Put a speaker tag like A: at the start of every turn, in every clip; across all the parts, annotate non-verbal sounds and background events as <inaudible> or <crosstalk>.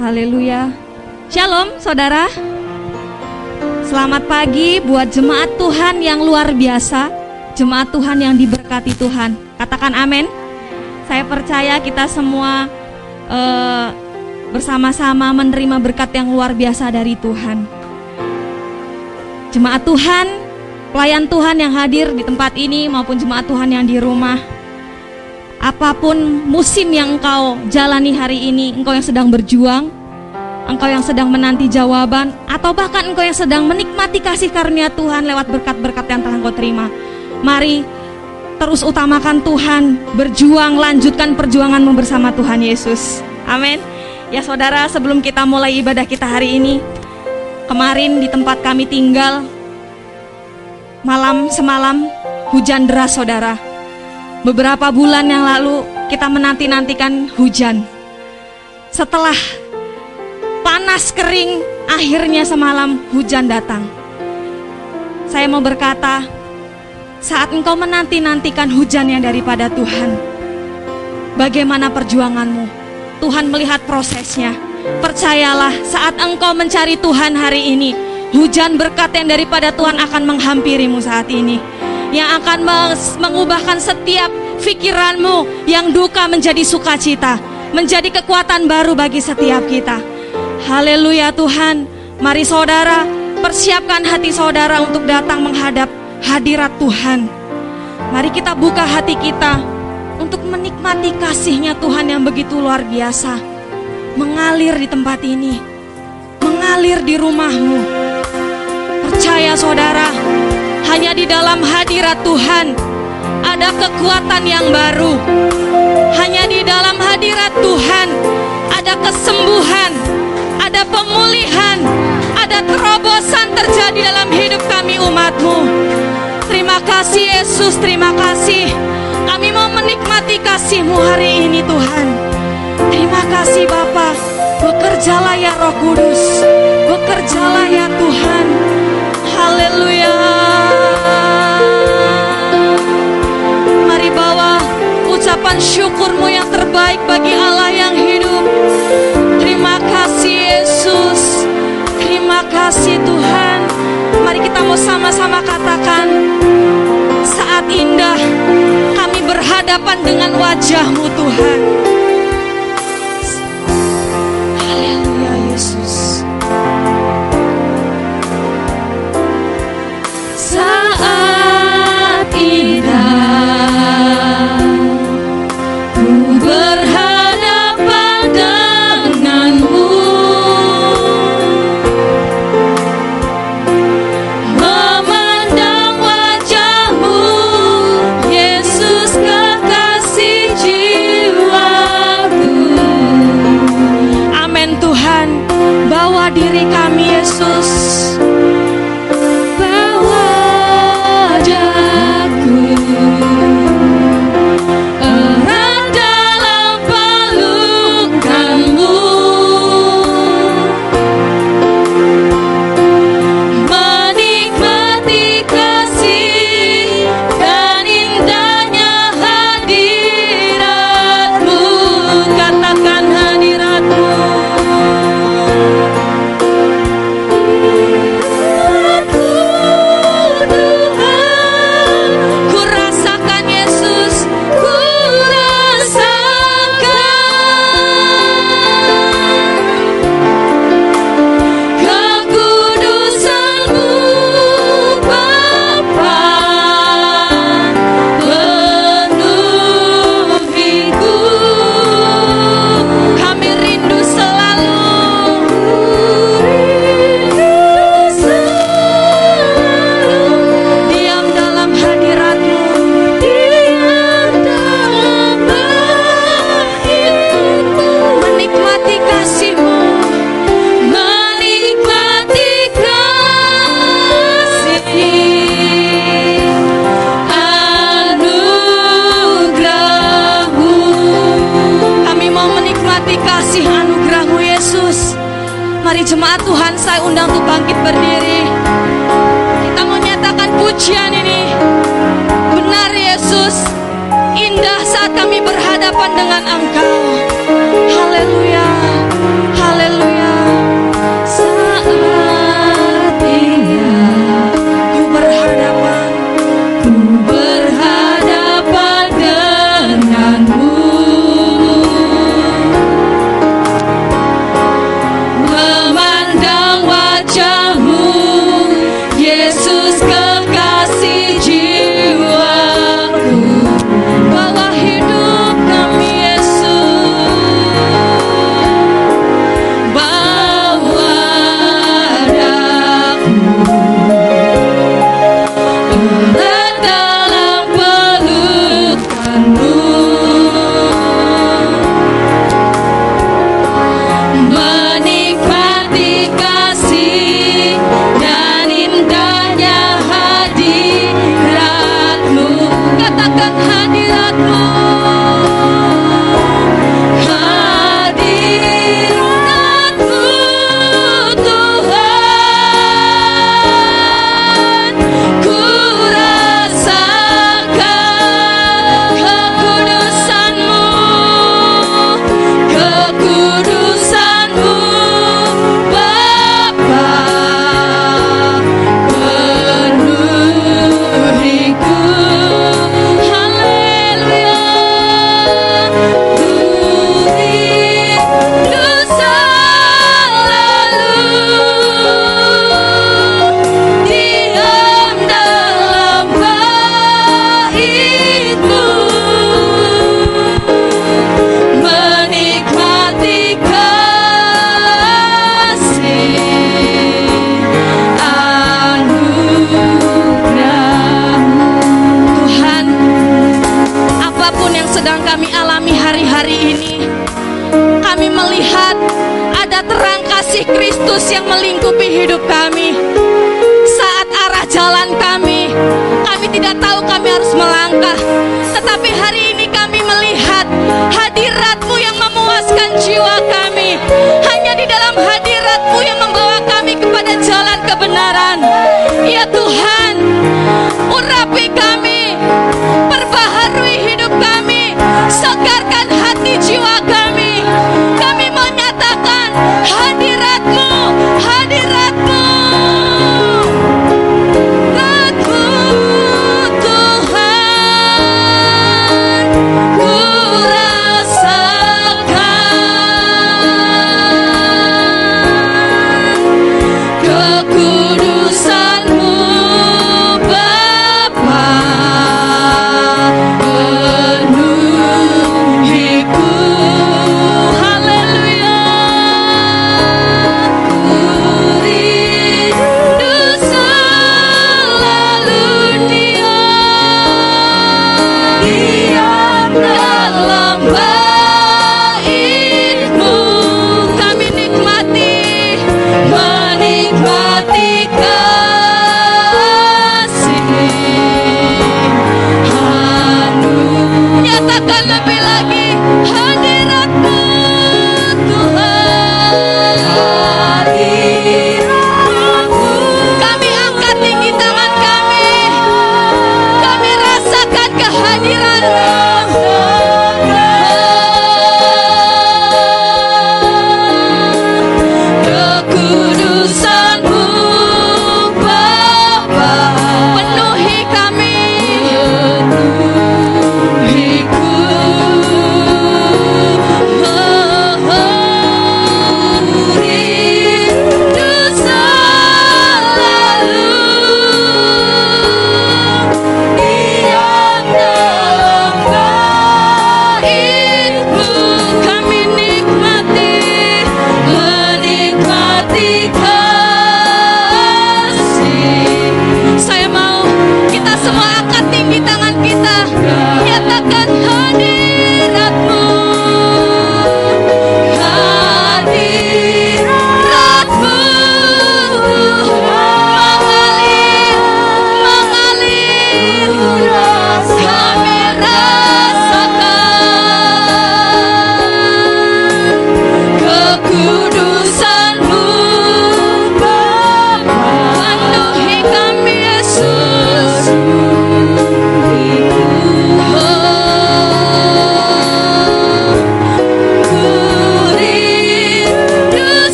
A: Haleluya. Shalom saudara. Selamat pagi buat jemaat Tuhan yang luar biasa. Jemaat Tuhan yang diberkati Tuhan. Katakan amin. Saya percaya kita semua uh, bersama-sama menerima berkat yang luar biasa dari Tuhan. Jemaat Tuhan, pelayan Tuhan yang hadir di tempat ini maupun jemaat Tuhan yang di rumah. Apa pun musim yang engkau jalani hari ini, engkau yang sedang berjuang, engkau yang sedang menanti jawaban, atau bahkan engkau yang sedang menikmati kasih karunia Tuhan lewat berkat-berkat yang telah engkau terima. Mari terus utamakan Tuhan, berjuang, lanjutkan perjuanganmu bersama Tuhan Yesus. Amin. Ya saudara, sebelum kita mulai ibadah kita hari ini, kemarin di tempat kami tinggal, malam semalam hujan deras saudara Beberapa bulan yang lalu kita menanti-nantikan hujan. Setelah panas kering, akhirnya semalam hujan datang. Saya mau berkata, saat engkau menanti-nantikan hujan yang daripada Tuhan, bagaimana perjuanganmu? Tuhan melihat prosesnya. Percayalah, saat engkau mencari Tuhan hari ini, hujan berkat yang daripada Tuhan akan menghampirimu saat ini yang akan mengubahkan setiap pikiranmu yang duka menjadi sukacita, menjadi kekuatan baru bagi setiap kita. Haleluya Tuhan. Mari saudara, persiapkan hati saudara untuk datang menghadap hadirat Tuhan. Mari kita buka hati kita untuk menikmati kasihnya Tuhan yang begitu luar biasa. Mengalir di tempat ini, mengalir di rumahmu. Percaya saudara, hanya di dalam hadirat Tuhan ada kekuatan yang baru. Hanya di dalam hadirat Tuhan ada kesembuhan, ada pemulihan, ada terobosan terjadi dalam hidup kami umatmu. Terima kasih Yesus, terima kasih. Kami mau menikmati kasihmu hari ini Tuhan. Terima kasih Bapa. Bekerjalah ya Roh Kudus. Bekerjalah ya Tuhan. Haleluya. Ucapan syukurmu yang terbaik bagi Allah yang hidup. Terima kasih Yesus. Terima kasih Tuhan. Mari kita mau sama-sama katakan saat indah kami berhadapan dengan wajahmu Tuhan. Katakan lebih lagi. Hai.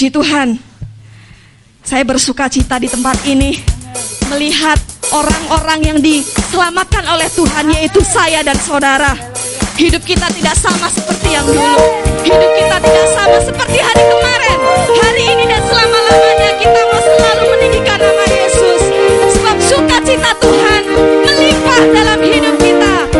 A: Puji Tuhan, saya bersuka cita di tempat ini melihat orang-orang yang diselamatkan oleh Tuhan yaitu saya dan saudara. Hidup kita tidak sama seperti yang dulu. Hidup kita tidak sama seperti hari kemarin. Hari ini dan selama-lamanya kita mau selalu meninggikan nama Yesus. Sebab sukacita Tuhan melimpah dalam hidup kita.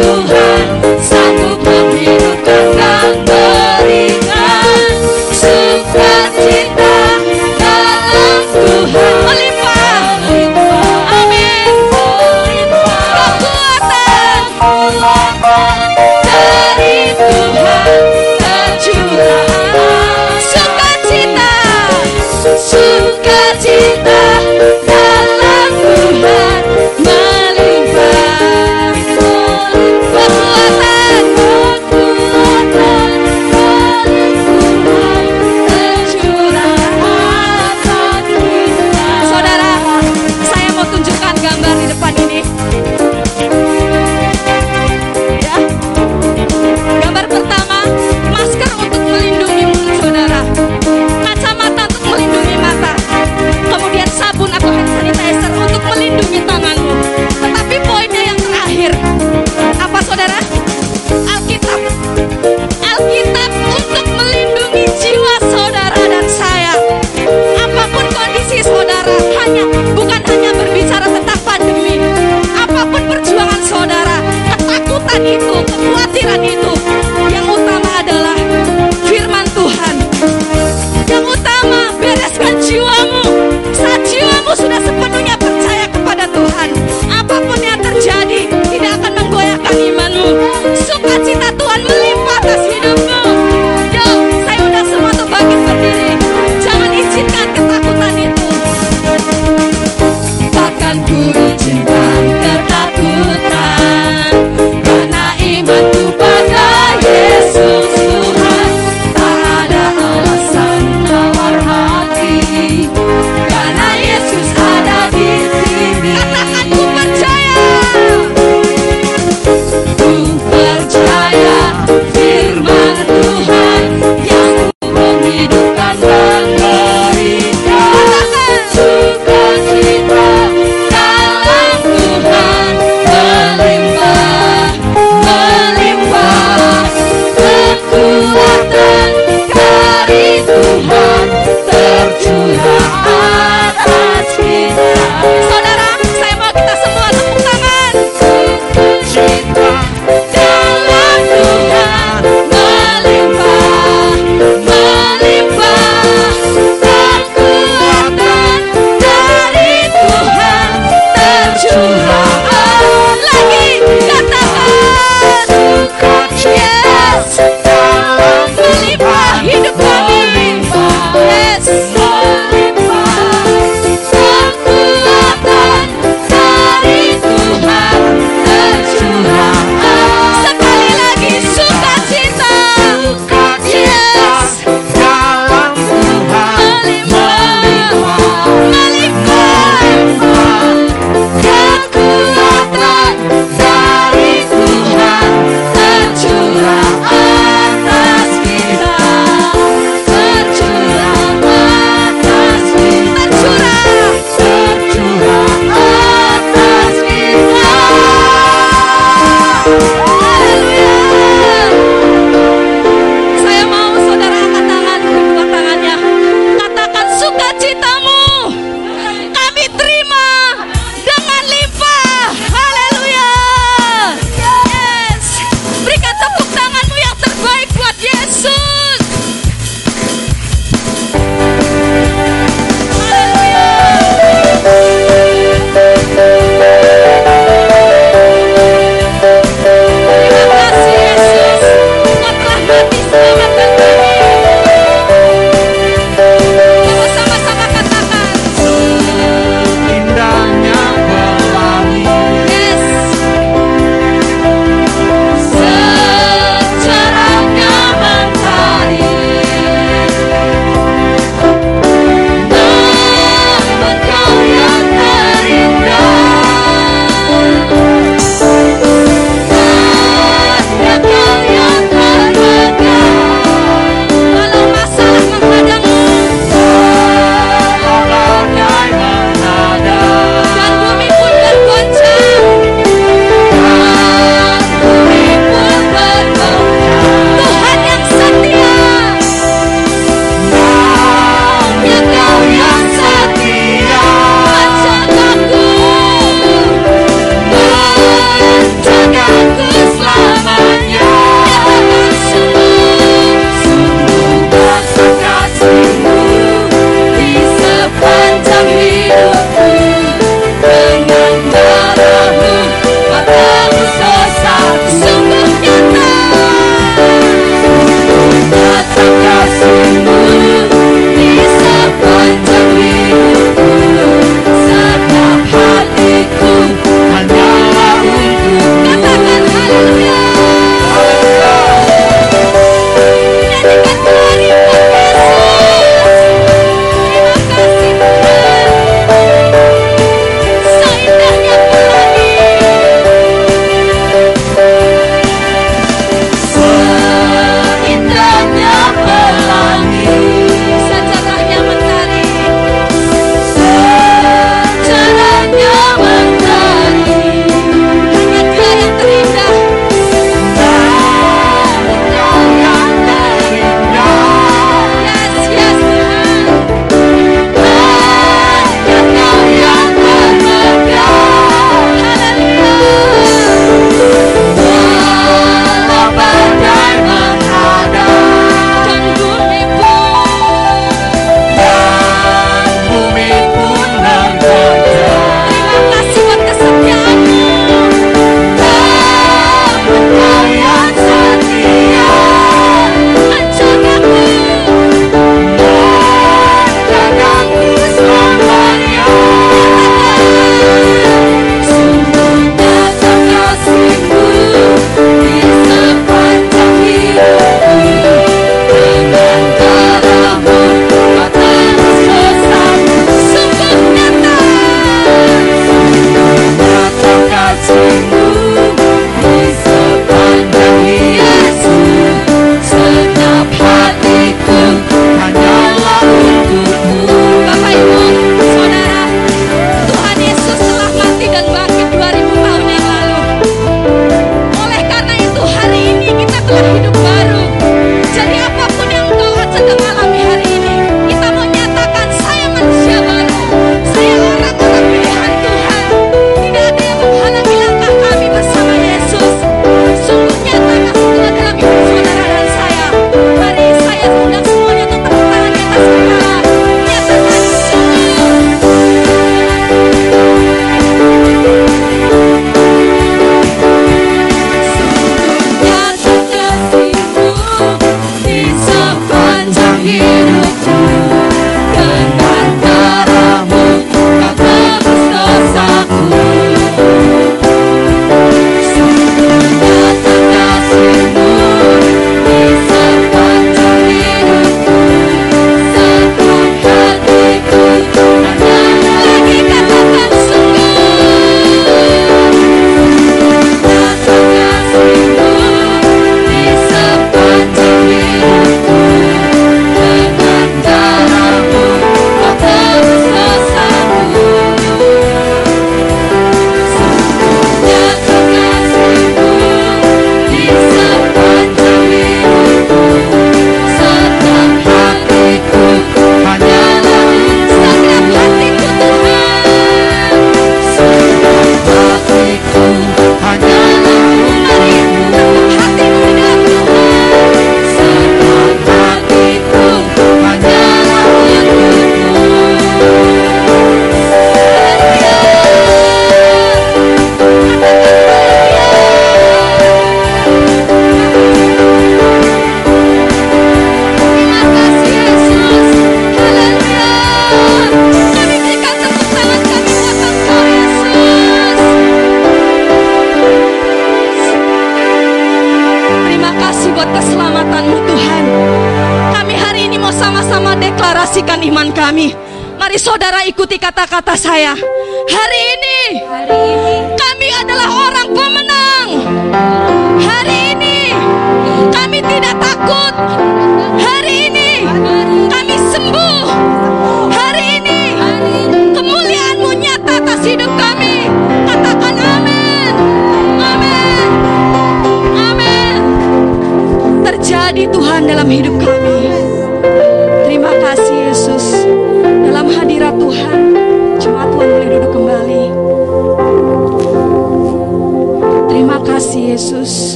A: Silver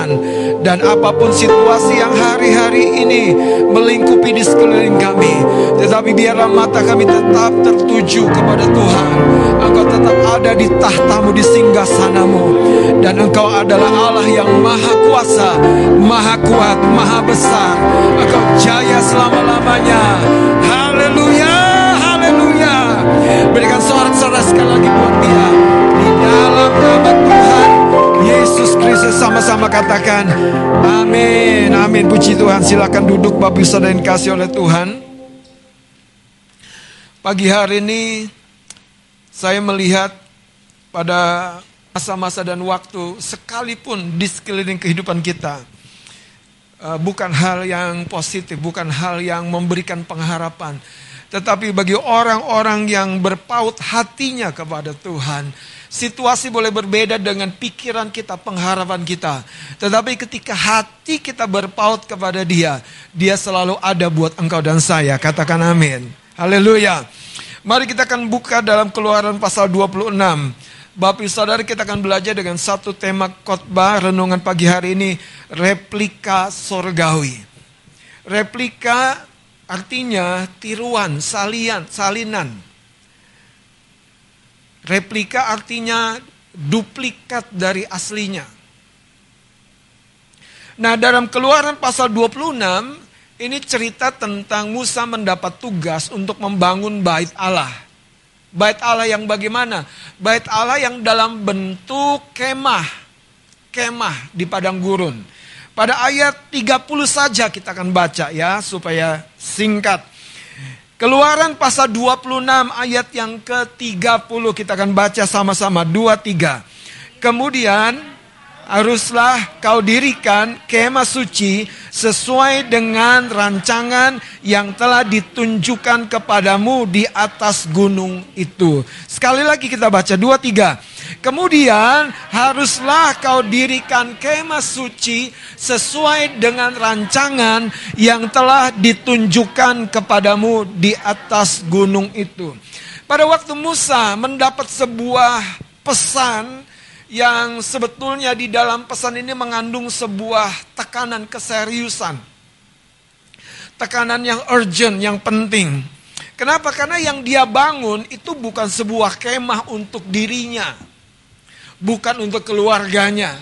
A: ketakutan dan apa
B: pun situasi yang hari-hari ini melingkupi di sekeliling kami. Tetapi biarlah mata kami tetap tertuju kepada Tuhan. Engkau tetap ada di tahtamu, di singgah sanamu. Dan engkau adalah Allah yang maha kuasa, maha kuat, maha besar. Engkau jaya selama-lamanya. Haleluya, haleluya. Berikan sorak-sorak sekali lagi buat dia. Di dalam nama Tuhan Kristus sama-sama katakan amin amin. Puji Tuhan silakan duduk Bapak Saudara yang kasih oleh Tuhan. Pagi hari ini saya melihat pada masa-masa dan waktu sekalipun di sekeliling kehidupan kita eh, bukan hal yang positif bukan hal yang memberikan pengharapan tetapi bagi orang-orang yang berpaut hatinya kepada Tuhan, situasi boleh berbeda dengan pikiran kita, pengharapan kita. Tetapi ketika hati kita berpaut kepada Dia, Dia selalu ada buat engkau dan saya. Katakan amin. Haleluya. Mari kita akan buka dalam Keluaran pasal 26. Bapak saudara kita akan belajar dengan satu tema khotbah renungan pagi hari ini replika sorgawi. Replika Artinya tiruan, salian, salinan. Replika artinya duplikat dari aslinya. Nah, dalam Keluaran pasal 26 ini cerita tentang Musa mendapat tugas untuk membangun bait Allah. Bait Allah yang bagaimana? Bait Allah yang dalam bentuk kemah. Kemah di padang gurun. Pada ayat 30 saja kita akan baca ya supaya singkat. Keluaran pasal 26 ayat yang ke-30 kita akan baca sama-sama 2 3. Kemudian haruslah kau dirikan kemah suci sesuai dengan rancangan yang telah ditunjukkan kepadamu di atas gunung itu. Sekali lagi kita baca 2 3. Kemudian haruslah kau dirikan kemah suci sesuai dengan rancangan yang telah ditunjukkan kepadamu di atas gunung itu. Pada waktu Musa mendapat sebuah pesan yang sebetulnya di dalam pesan ini mengandung sebuah tekanan keseriusan. Tekanan yang urgent, yang penting. Kenapa? Karena yang dia bangun itu bukan sebuah kemah untuk dirinya bukan untuk keluarganya,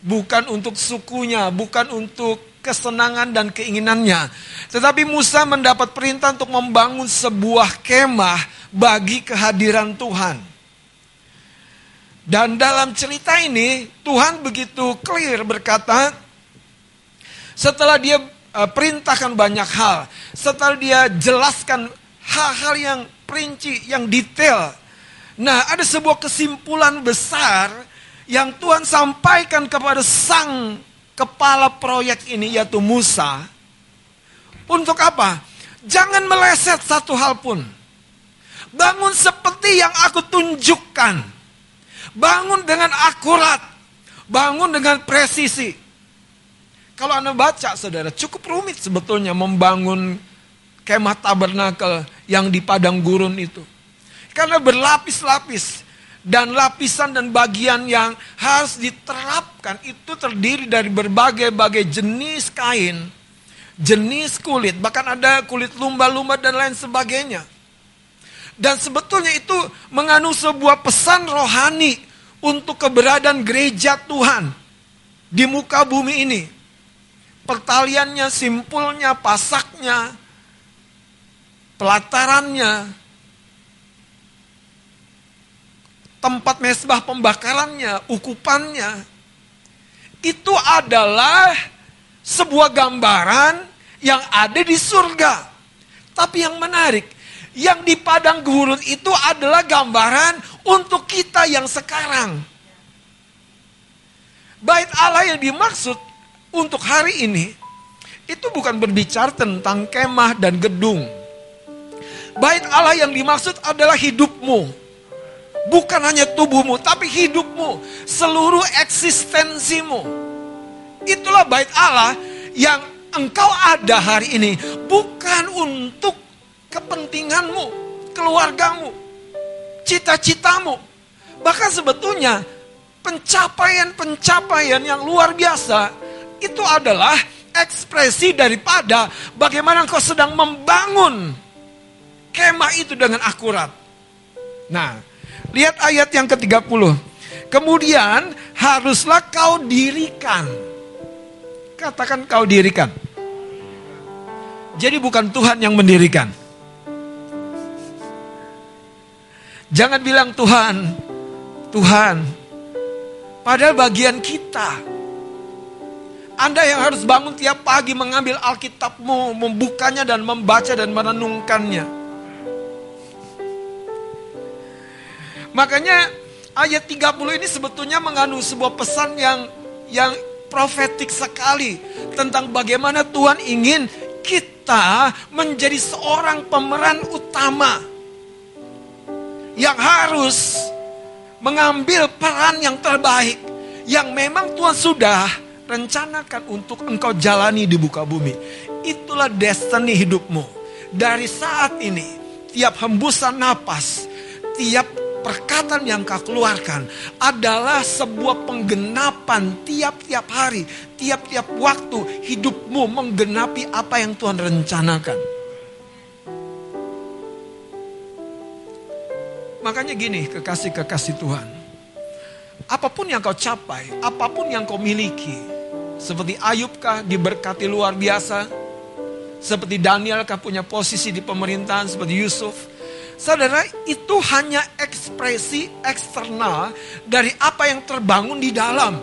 B: bukan untuk sukunya, bukan untuk kesenangan dan keinginannya. Tetapi Musa mendapat perintah untuk membangun sebuah kemah bagi kehadiran Tuhan. Dan dalam cerita ini Tuhan begitu clear berkata setelah dia uh, perintahkan banyak hal, setelah dia jelaskan hal-hal yang perinci, yang detail, Nah, ada sebuah kesimpulan besar yang Tuhan sampaikan kepada sang kepala proyek ini yaitu Musa. Untuk apa? Jangan meleset satu hal pun. Bangun seperti yang aku tunjukkan. Bangun dengan akurat. Bangun dengan presisi. Kalau Anda baca saudara, cukup rumit sebetulnya membangun kemah tabernakel yang di padang gurun itu. Karena berlapis-lapis. Dan lapisan dan bagian yang harus diterapkan itu terdiri dari berbagai-bagai jenis kain. jenis kulit, bahkan ada kulit lumba-lumba dan lain sebagainya. Dan sebetulnya itu mengandung sebuah pesan rohani untuk keberadaan gereja Tuhan di muka bumi ini. Pertaliannya, simpulnya, pasaknya, pelatarannya, tempat mesbah pembakarannya, ukupannya, itu adalah sebuah gambaran yang ada di surga. Tapi yang menarik, yang di padang gurun itu adalah gambaran untuk kita yang sekarang. Bait Allah yang dimaksud untuk hari ini itu bukan berbicara tentang kemah dan gedung. Bait Allah yang dimaksud adalah hidupmu. Bukan hanya tubuhmu, tapi hidupmu, seluruh eksistensimu. Itulah bait Allah yang engkau ada hari ini. Bukan untuk kepentinganmu, keluargamu, cita-citamu. Bahkan sebetulnya pencapaian-pencapaian yang luar biasa itu adalah ekspresi daripada bagaimana engkau sedang membangun kemah itu dengan akurat. Nah, Lihat ayat yang ke-30. Kemudian haruslah kau dirikan. Katakan kau dirikan. Jadi bukan Tuhan yang mendirikan. Jangan bilang Tuhan, Tuhan. Padahal bagian kita. Anda yang harus bangun tiap pagi mengambil Alkitabmu, membukanya dan membaca dan merenungkannya. Makanya ayat 30 ini sebetulnya mengandung sebuah pesan yang yang profetik sekali tentang bagaimana Tuhan ingin kita menjadi seorang pemeran utama yang harus mengambil peran yang terbaik yang memang Tuhan sudah rencanakan untuk engkau jalani di buka bumi. Itulah destiny hidupmu. Dari saat ini, tiap hembusan napas, tiap perkataan yang kau keluarkan adalah sebuah penggenapan tiap-tiap hari, tiap-tiap waktu hidupmu menggenapi apa yang Tuhan rencanakan. Makanya gini, kekasih-kekasih Tuhan. Apa pun yang kau capai, apa pun yang kau miliki, seperti Ayub kah diberkati luar biasa, seperti Daniel kah punya posisi di pemerintahan, seperti Yusuf, Saudara, itu hanya ekspresi eksternal dari apa yang terbangun di dalam.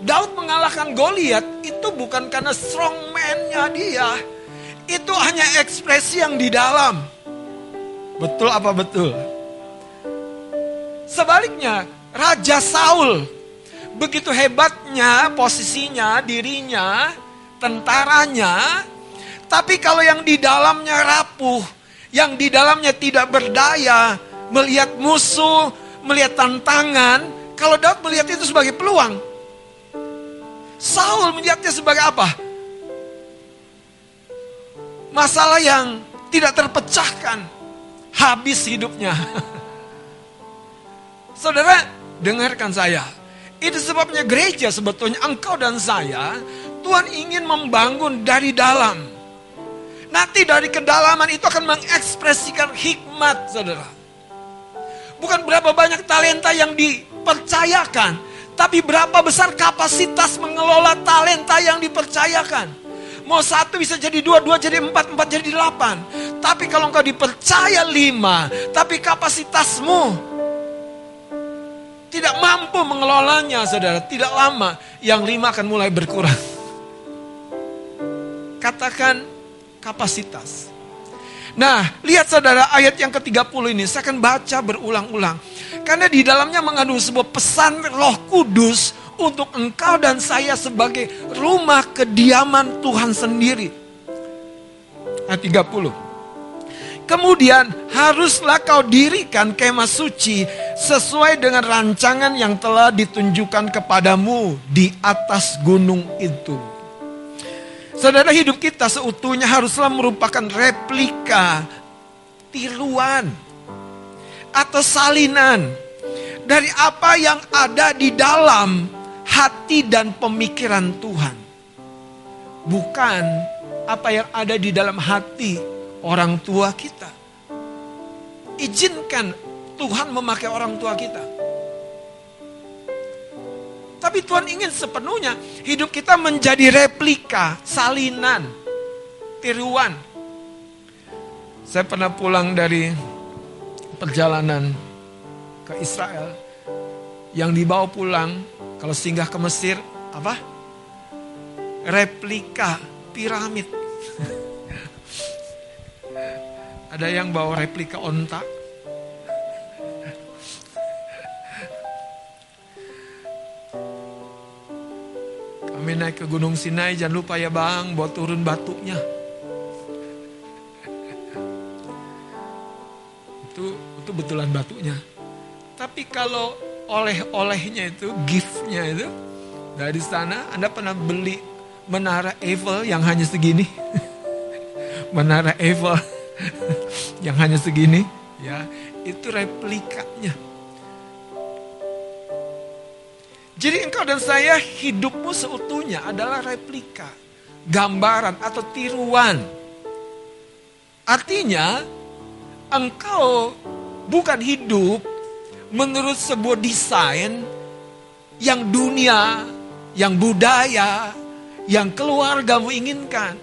B: Daud mengalahkan Goliat itu bukan karena strongman-nya dia. Itu hanya ekspresi yang di dalam. Betul apa betul? Sebaliknya, Raja Saul begitu hebatnya posisinya, dirinya, tentaranya, tapi kalau yang di dalamnya rapuh, yang di dalamnya tidak berdaya, melihat musuh, melihat tantangan, kalau Daud melihat itu sebagai peluang. Saul melihatnya sebagai apa? Masalah yang tidak terpecahkan, habis hidupnya. <laughs> Saudara, dengarkan saya. Itu sebabnya gereja sebetulnya engkau dan saya, Tuhan ingin membangun dari dalam Nanti dari kedalaman itu akan mengekspresikan hikmat, saudara. Bukan berapa banyak talenta yang dipercayakan, tapi berapa besar kapasitas mengelola talenta yang dipercayakan. Mau satu bisa jadi dua, dua jadi empat, empat jadi delapan. Tapi kalau engkau dipercaya lima, tapi kapasitasmu tidak mampu mengelolanya, saudara. Tidak lama, yang lima akan mulai berkurang. Katakan, kapasitas. Nah, lihat saudara ayat yang ke-30 ini, saya akan baca berulang-ulang. Karena di dalamnya mengandung sebuah pesan roh kudus untuk engkau dan saya sebagai rumah kediaman Tuhan sendiri. Ayat 30. Kemudian haruslah kau dirikan kemah suci sesuai dengan rancangan yang telah ditunjukkan kepadamu di atas gunung itu. Saudara hidup kita seutuhnya haruslah merupakan replika, tiruan, atau salinan dari apa yang ada di dalam hati dan pemikiran Tuhan. bukan apa yang ada di dalam hati orang tua kita. Izinkan Tuhan memakai orang tua kita. Tapi Tuhan ingin sepenuhnya hidup kita menjadi replika, salinan, tiruan. Saya pernah pulang dari perjalanan ke Israel yang dibawa pulang kalau singgah ke Mesir apa? Replika piramid. <laughs> Ada yang bawa replika onta. Kami naik ke Gunung Sinai, jangan lupa ya bang, bawa turun batunya. Itu itu betulan batunya. Tapi kalau oleh-olehnya itu, giftnya itu, dari sana Anda pernah beli menara Eiffel yang hanya segini? <laughs> menara Eiffel <laughs> yang hanya segini, ya itu replikanya. Jadi engkau dan saya hidupmu seutuhnya adalah replika, gambaran atau tiruan. Artinya engkau bukan hidup menurut sebuah desain yang dunia, yang budaya, yang keluargamu inginkan.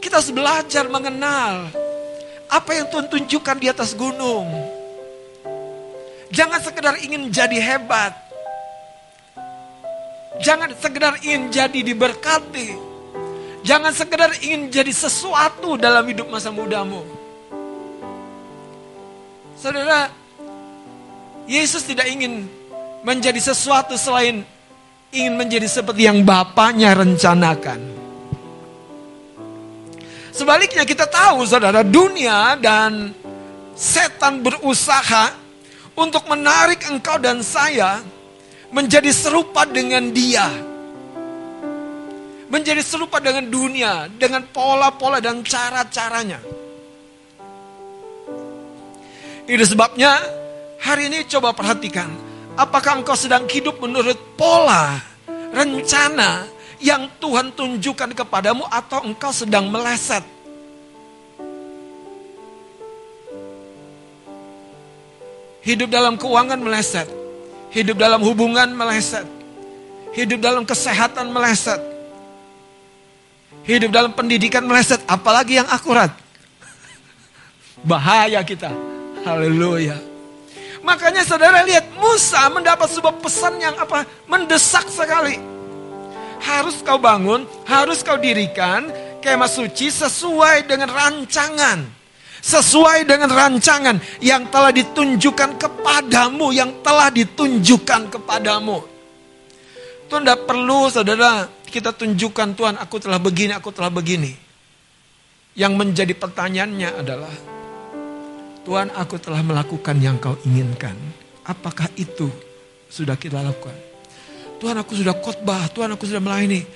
B: Kita harus belajar mengenal apa yang Tuhan tunjukkan di atas gunung. Jangan sekedar ingin jadi hebat. Jangan sekedar ingin jadi diberkati. Jangan sekedar ingin jadi sesuatu dalam hidup masa mudamu. Saudara, Yesus tidak ingin menjadi sesuatu selain ingin menjadi seperti yang Bapaknya rencanakan. Sebaliknya kita tahu saudara dunia dan setan berusaha untuk menarik engkau dan saya menjadi serupa dengan dia. Menjadi serupa dengan dunia, dengan pola-pola dan cara-caranya. Itu sebabnya hari ini coba perhatikan, apakah engkau sedang hidup menurut pola, rencana yang Tuhan tunjukkan kepadamu atau engkau sedang meleset. Hidup dalam keuangan meleset. Hidup dalam hubungan meleset. Hidup dalam kesehatan meleset. Hidup dalam pendidikan meleset. Apalagi yang akurat. Bahaya kita. Haleluya. Makanya saudara lihat Musa mendapat sebuah pesan yang apa? Mendesak sekali harus kau bangun, harus kau dirikan kemah suci sesuai dengan rancangan. Sesuai dengan rancangan yang telah ditunjukkan kepadamu, yang telah ditunjukkan kepadamu. Itu tidak perlu saudara kita tunjukkan Tuhan aku telah begini, aku telah begini. Yang menjadi pertanyaannya adalah, Tuhan aku telah melakukan yang kau inginkan. Apakah itu sudah kita lakukan? Tuhan aku sudah khotbah, Tuhan aku sudah melayani.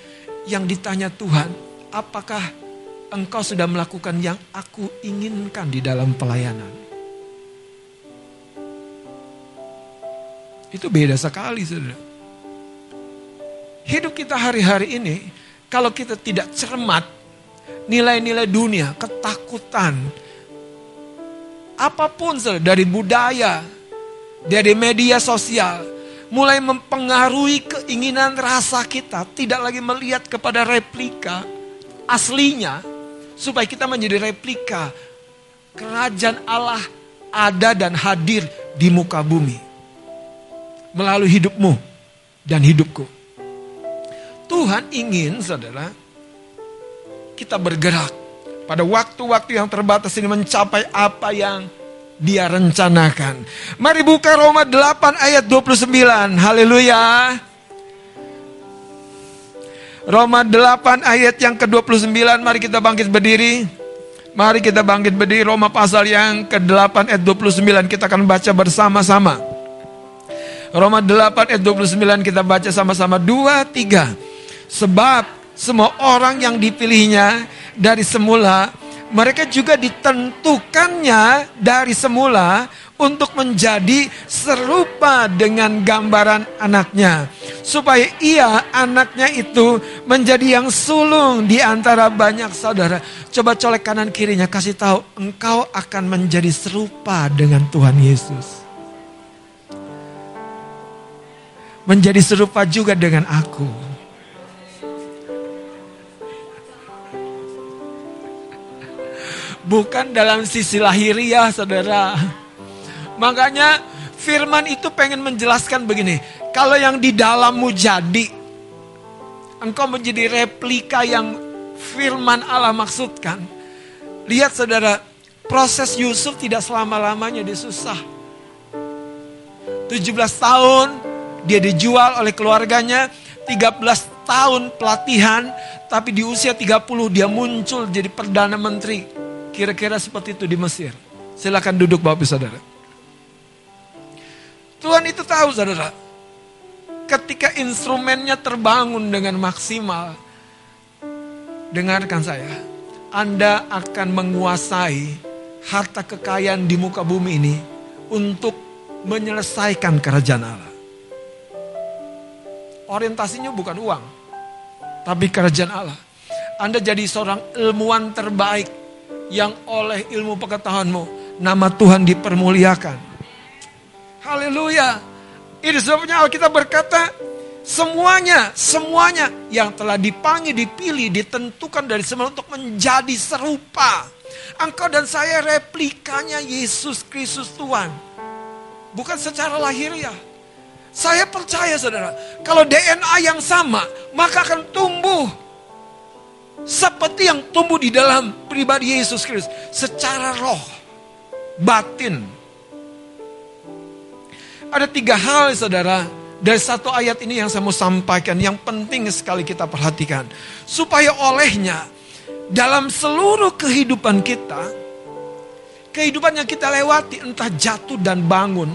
B: Yang ditanya Tuhan, apakah engkau sudah melakukan yang aku inginkan di dalam pelayanan? Itu beda sekali saudara. Hidup kita hari-hari ini, kalau kita tidak cermat, nilai-nilai dunia, ketakutan, apa pun saudara, dari budaya, dari media sosial, mulai mempengaruhi keinginan rasa kita, tidak lagi melihat kepada replika aslinya, supaya kita menjadi replika kerajaan Allah ada dan hadir di muka bumi melalui hidupmu dan hidupku. Tuhan ingin, saudara, kita bergerak pada waktu-waktu yang terbatas ini mencapai apa yang dia rencanakan. Mari buka Roma 8 ayat 29. Haleluya. Roma 8 ayat yang ke-29. Mari kita bangkit berdiri. Mari kita bangkit berdiri. Roma pasal yang ke-8 ayat 29. Kita akan baca bersama-sama. Roma 8 ayat 29 kita baca sama-sama. Dua, tiga. Sebab semua orang yang dipilihnya dari semula mereka juga ditentukannya dari semula untuk menjadi serupa dengan gambaran anaknya supaya ia anaknya itu menjadi yang sulung di antara banyak saudara. Coba colek kanan kirinya kasih tahu engkau akan menjadi serupa dengan Tuhan Yesus. Menjadi serupa juga dengan aku. Bukan dalam sisi lahiriah saudara. Makanya firman itu pengen menjelaskan begini. Kalau yang di dalammu jadi, engkau menjadi replika yang firman Allah maksudkan. Lihat saudara, proses Yusuf tidak selama-lamanya dia susah. 17 tahun dia dijual oleh keluarganya, 13 tahun pelatihan, tapi di usia 30 dia muncul jadi Perdana Menteri. Kira-kira seperti itu di Mesir. Silakan duduk Bapak Saudara. Tuhan itu tahu saudara. Ketika instrumennya terbangun dengan maksimal. Dengarkan saya. Anda akan menguasai harta kekayaan di muka bumi ini. Untuk menyelesaikan kerajaan Allah. Orientasinya bukan uang. Tapi kerajaan Allah. Anda jadi seorang ilmuwan terbaik. Yang oleh ilmu pengetahuanmu. Nama Tuhan dipermuliakan Haleluya. Ini sebabnya Alkitab berkata, semuanya, semuanya yang telah dipanggil, dipilih, ditentukan dari semula untuk menjadi serupa. Engkau dan saya replikanya Yesus Kristus Tuhan. Bukan secara lahiriah. Saya percaya saudara, kalau DNA yang sama, maka akan tumbuh seperti yang tumbuh di dalam pribadi Yesus Kristus secara roh, batin, ada tiga hal saudara dari satu ayat ini yang saya mau sampaikan yang penting sekali kita perhatikan. Supaya olehnya dalam seluruh kehidupan kita, kehidupan yang kita lewati entah jatuh dan bangun,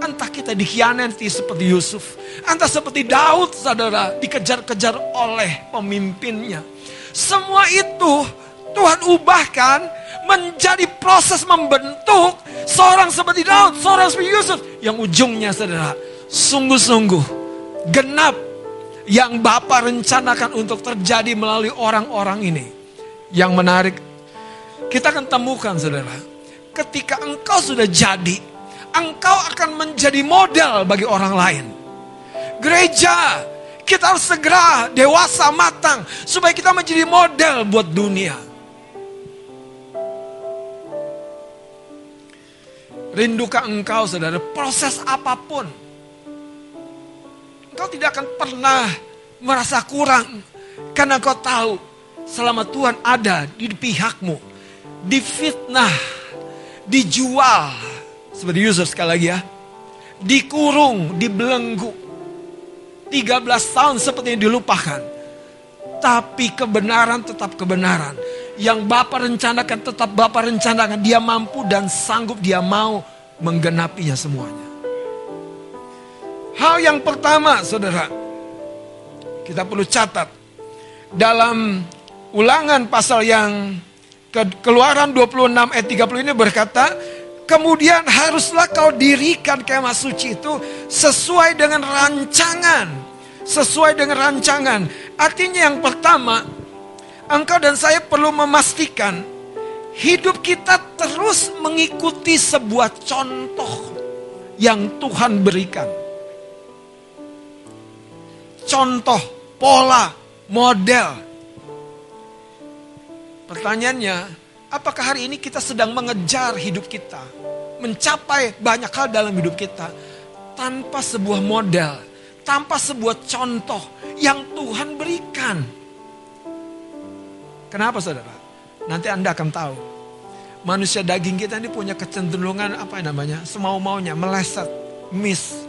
B: entah kita dikhianati seperti Yusuf, entah seperti Daud saudara dikejar-kejar oleh pemimpinnya. Semua itu Tuhan ubahkan menjadi proses membentuk seorang seperti Daud, seorang seperti Yusuf yang ujungnya saudara sungguh-sungguh genap yang Bapak rencanakan untuk terjadi melalui orang-orang ini. Yang menarik, kita akan temukan saudara, ketika engkau sudah jadi, engkau akan menjadi model bagi orang lain. Gereja, kita harus segera dewasa matang supaya kita menjadi model buat dunia. Rindukah engkau saudara proses apa pun. Engkau tidak akan pernah merasa kurang. Karena engkau tahu selama Tuhan ada di pihakmu. Difitnah, dijual. Seperti Yusuf sekali lagi ya. Dikurung, dibelenggu. 13 tahun seperti yang dilupakan. Tapi kebenaran tetap kebenaran yang Bapak rencanakan tetap Bapak rencanakan. Dia mampu dan sanggup dia mau menggenapinya semuanya. Hal yang pertama saudara. Kita perlu catat. Dalam ulangan pasal yang keluaran 26 ayat 30 ini berkata. Kemudian haruslah kau dirikan kemah suci itu sesuai dengan rancangan. Sesuai dengan rancangan. Artinya yang pertama engkau dan saya perlu memastikan hidup kita terus mengikuti sebuah contoh yang Tuhan berikan. Contoh, pola, model. Pertanyaannya, apakah hari ini kita sedang mengejar hidup kita, mencapai banyak hal dalam hidup kita tanpa sebuah model, tanpa sebuah contoh yang Tuhan berikan? Kenapa saudara? Nanti Anda akan tahu. Manusia daging kita ini punya kecenderungan apa namanya? Semau-maunya, meleset, miss.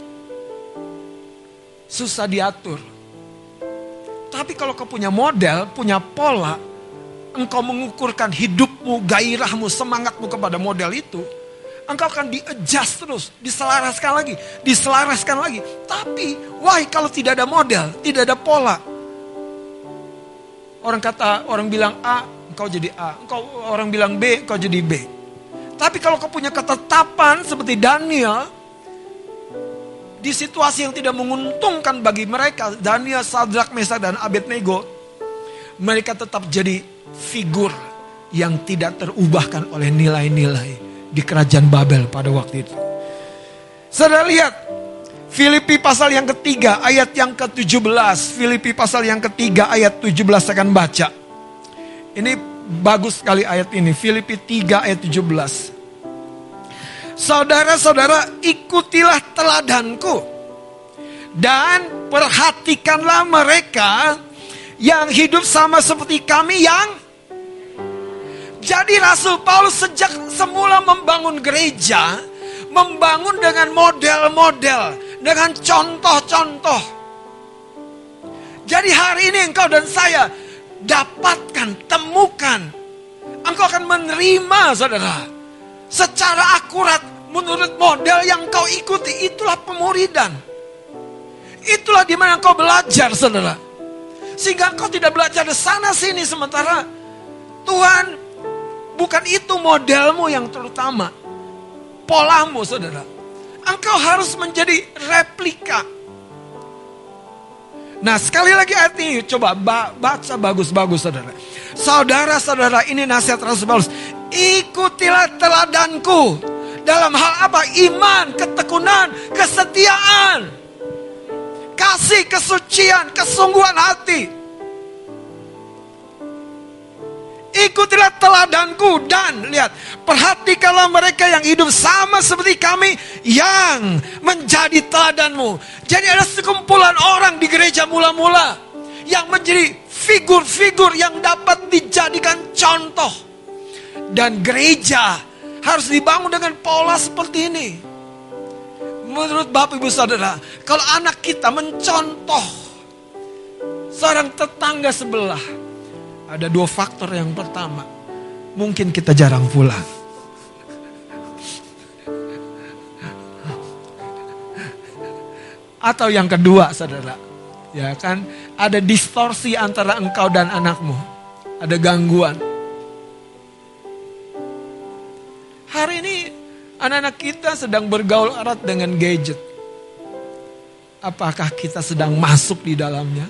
B: Susah diatur. Tapi kalau kau punya model, punya pola, engkau mengukurkan hidupmu, gairahmu, semangatmu kepada model itu, engkau akan di-adjust terus, diselaraskan lagi, diselaraskan lagi. Tapi, why kalau tidak ada model, tidak ada pola, Orang kata, orang bilang A, engkau jadi A. Engkau orang bilang B, engkau jadi B. Tapi kalau kau punya ketetapan seperti Daniel, di situasi yang tidak menguntungkan bagi mereka, Daniel, Sadrak, Mesa, dan Abednego, mereka tetap jadi figur yang tidak terubahkan oleh nilai-nilai di kerajaan Babel pada waktu itu. Saudara lihat, Filipi pasal yang ketiga ayat yang ke-17. Filipi pasal yang ketiga ayat 17 saya akan baca. Ini bagus sekali ayat ini. Filipi 3 ayat 17. Saudara-saudara, ikutilah teladanku dan perhatikanlah mereka yang hidup sama seperti kami yang jadi Rasul Paulus sejak semula membangun gereja, membangun dengan model-model, dengan contoh-contoh. Jadi hari ini engkau dan saya dapatkan, temukan. Engkau akan menerima saudara secara akurat menurut model yang kau ikuti. Itulah pemuridan. Itulah di mana kau belajar, saudara. Sehingga kau tidak belajar di sana sini sementara Tuhan bukan itu modelmu yang terutama. Polamu, saudara. Engkau harus menjadi replika. Nah sekali lagi ayat ini coba baca bagus-bagus saudara. Saudara-saudara ini nasihat Rasul Paulus. Ikutilah teladanku. Dalam hal apa? Iman, ketekunan, kesetiaan. Kasih, kesucian, kesungguhan hati. Ikutilah teladanku dan lihat, perhatikanlah mereka yang hidup sama seperti kami yang menjadi teladanmu. Jadi ada sekumpulan orang di gereja mula-mula yang menjadi figur-figur yang dapat dijadikan contoh. Dan gereja harus dibangun dengan pola seperti ini. Menurut Bapak Ibu Saudara, kalau anak kita mencontoh seorang tetangga sebelah, ada dua faktor yang pertama. Mungkin kita jarang pulang. Atau yang kedua, saudara, ya kan, ada distorsi antara engkau dan anakmu, ada gangguan. Hari ini anak-anak kita sedang bergaul erat dengan gadget. Apakah kita sedang masuk di dalamnya?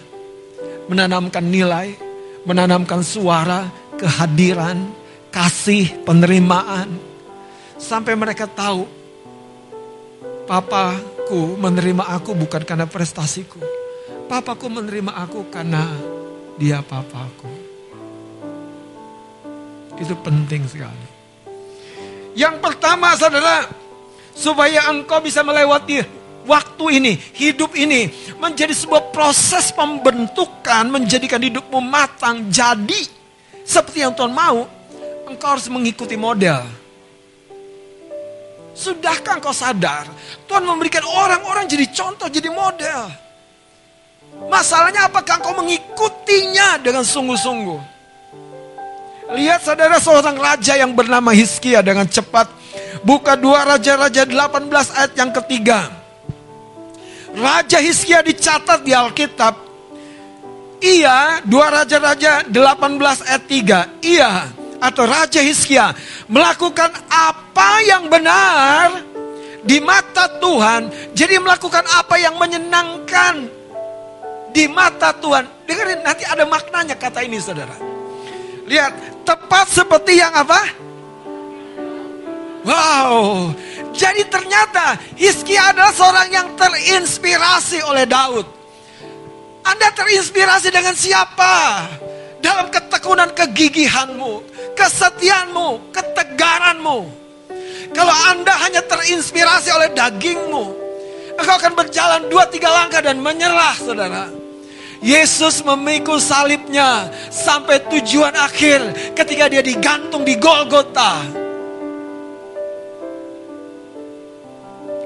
B: Menanamkan nilai, menanamkan suara, kehadiran, kasih, penerimaan. Sampai mereka tahu, papaku menerima aku bukan karena prestasiku. Papaku menerima aku karena dia papaku. Itu penting sekali. Yang pertama saudara, supaya engkau bisa melewati waktu ini, hidup ini menjadi sebuah proses pembentukan, menjadikan hidupmu matang, jadi seperti yang Tuhan mau, engkau harus mengikuti model. Sudahkah engkau sadar, Tuhan memberikan orang-orang jadi contoh, jadi model. Masalahnya apakah engkau mengikutinya dengan sungguh-sungguh? Lihat saudara seorang raja yang bernama Hizkia dengan cepat. Buka dua Raja-Raja 18 ayat yang ketiga. Raja Hizkia dicatat di Alkitab. Ia, dua Raja-Raja 18 ayat 3. Ia atau Raja Hizkia melakukan apa yang benar di mata Tuhan. Jadi melakukan apa yang menyenangkan di mata Tuhan. Dengerin nanti ada maknanya kata ini saudara. Lihat, tepat seperti yang apa? Wow, jadi ternyata Hizkia adalah seorang yang terinspirasi oleh Daud. Anda terinspirasi dengan siapa? Dalam ketekunan kegigihanmu, kesetiaanmu, ketegaranmu. Kalau Anda hanya terinspirasi oleh dagingmu, engkau akan berjalan dua tiga langkah dan menyerah, saudara. Yesus memikul salibnya sampai tujuan akhir ketika dia digantung di Golgota.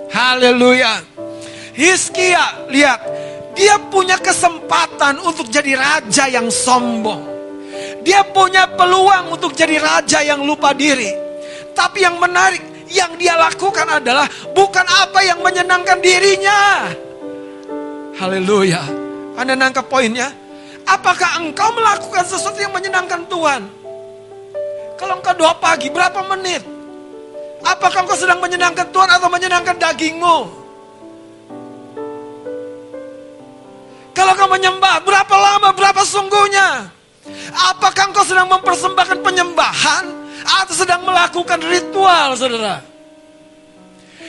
B: Haleluya. Hizkia, lihat, dia punya kesempatan untuk jadi raja yang sombong. Dia punya peluang untuk jadi raja yang lupa diri. Tapi yang menarik, yang dia lakukan adalah bukan apa yang menyenangkan dirinya. Haleluya. Anda nangkap poinnya? Apakah engkau melakukan sesuatu yang menyenangkan Tuhan? Kalau engkau doa pagi, berapa menit? Apakah engkau sedang menyenangkan Tuhan atau menyenangkan dagingmu? Kalau kau menyembah, berapa lama, berapa sungguhnya? Apakah engkau sedang mempersembahkan penyembahan atau sedang melakukan ritual, saudara?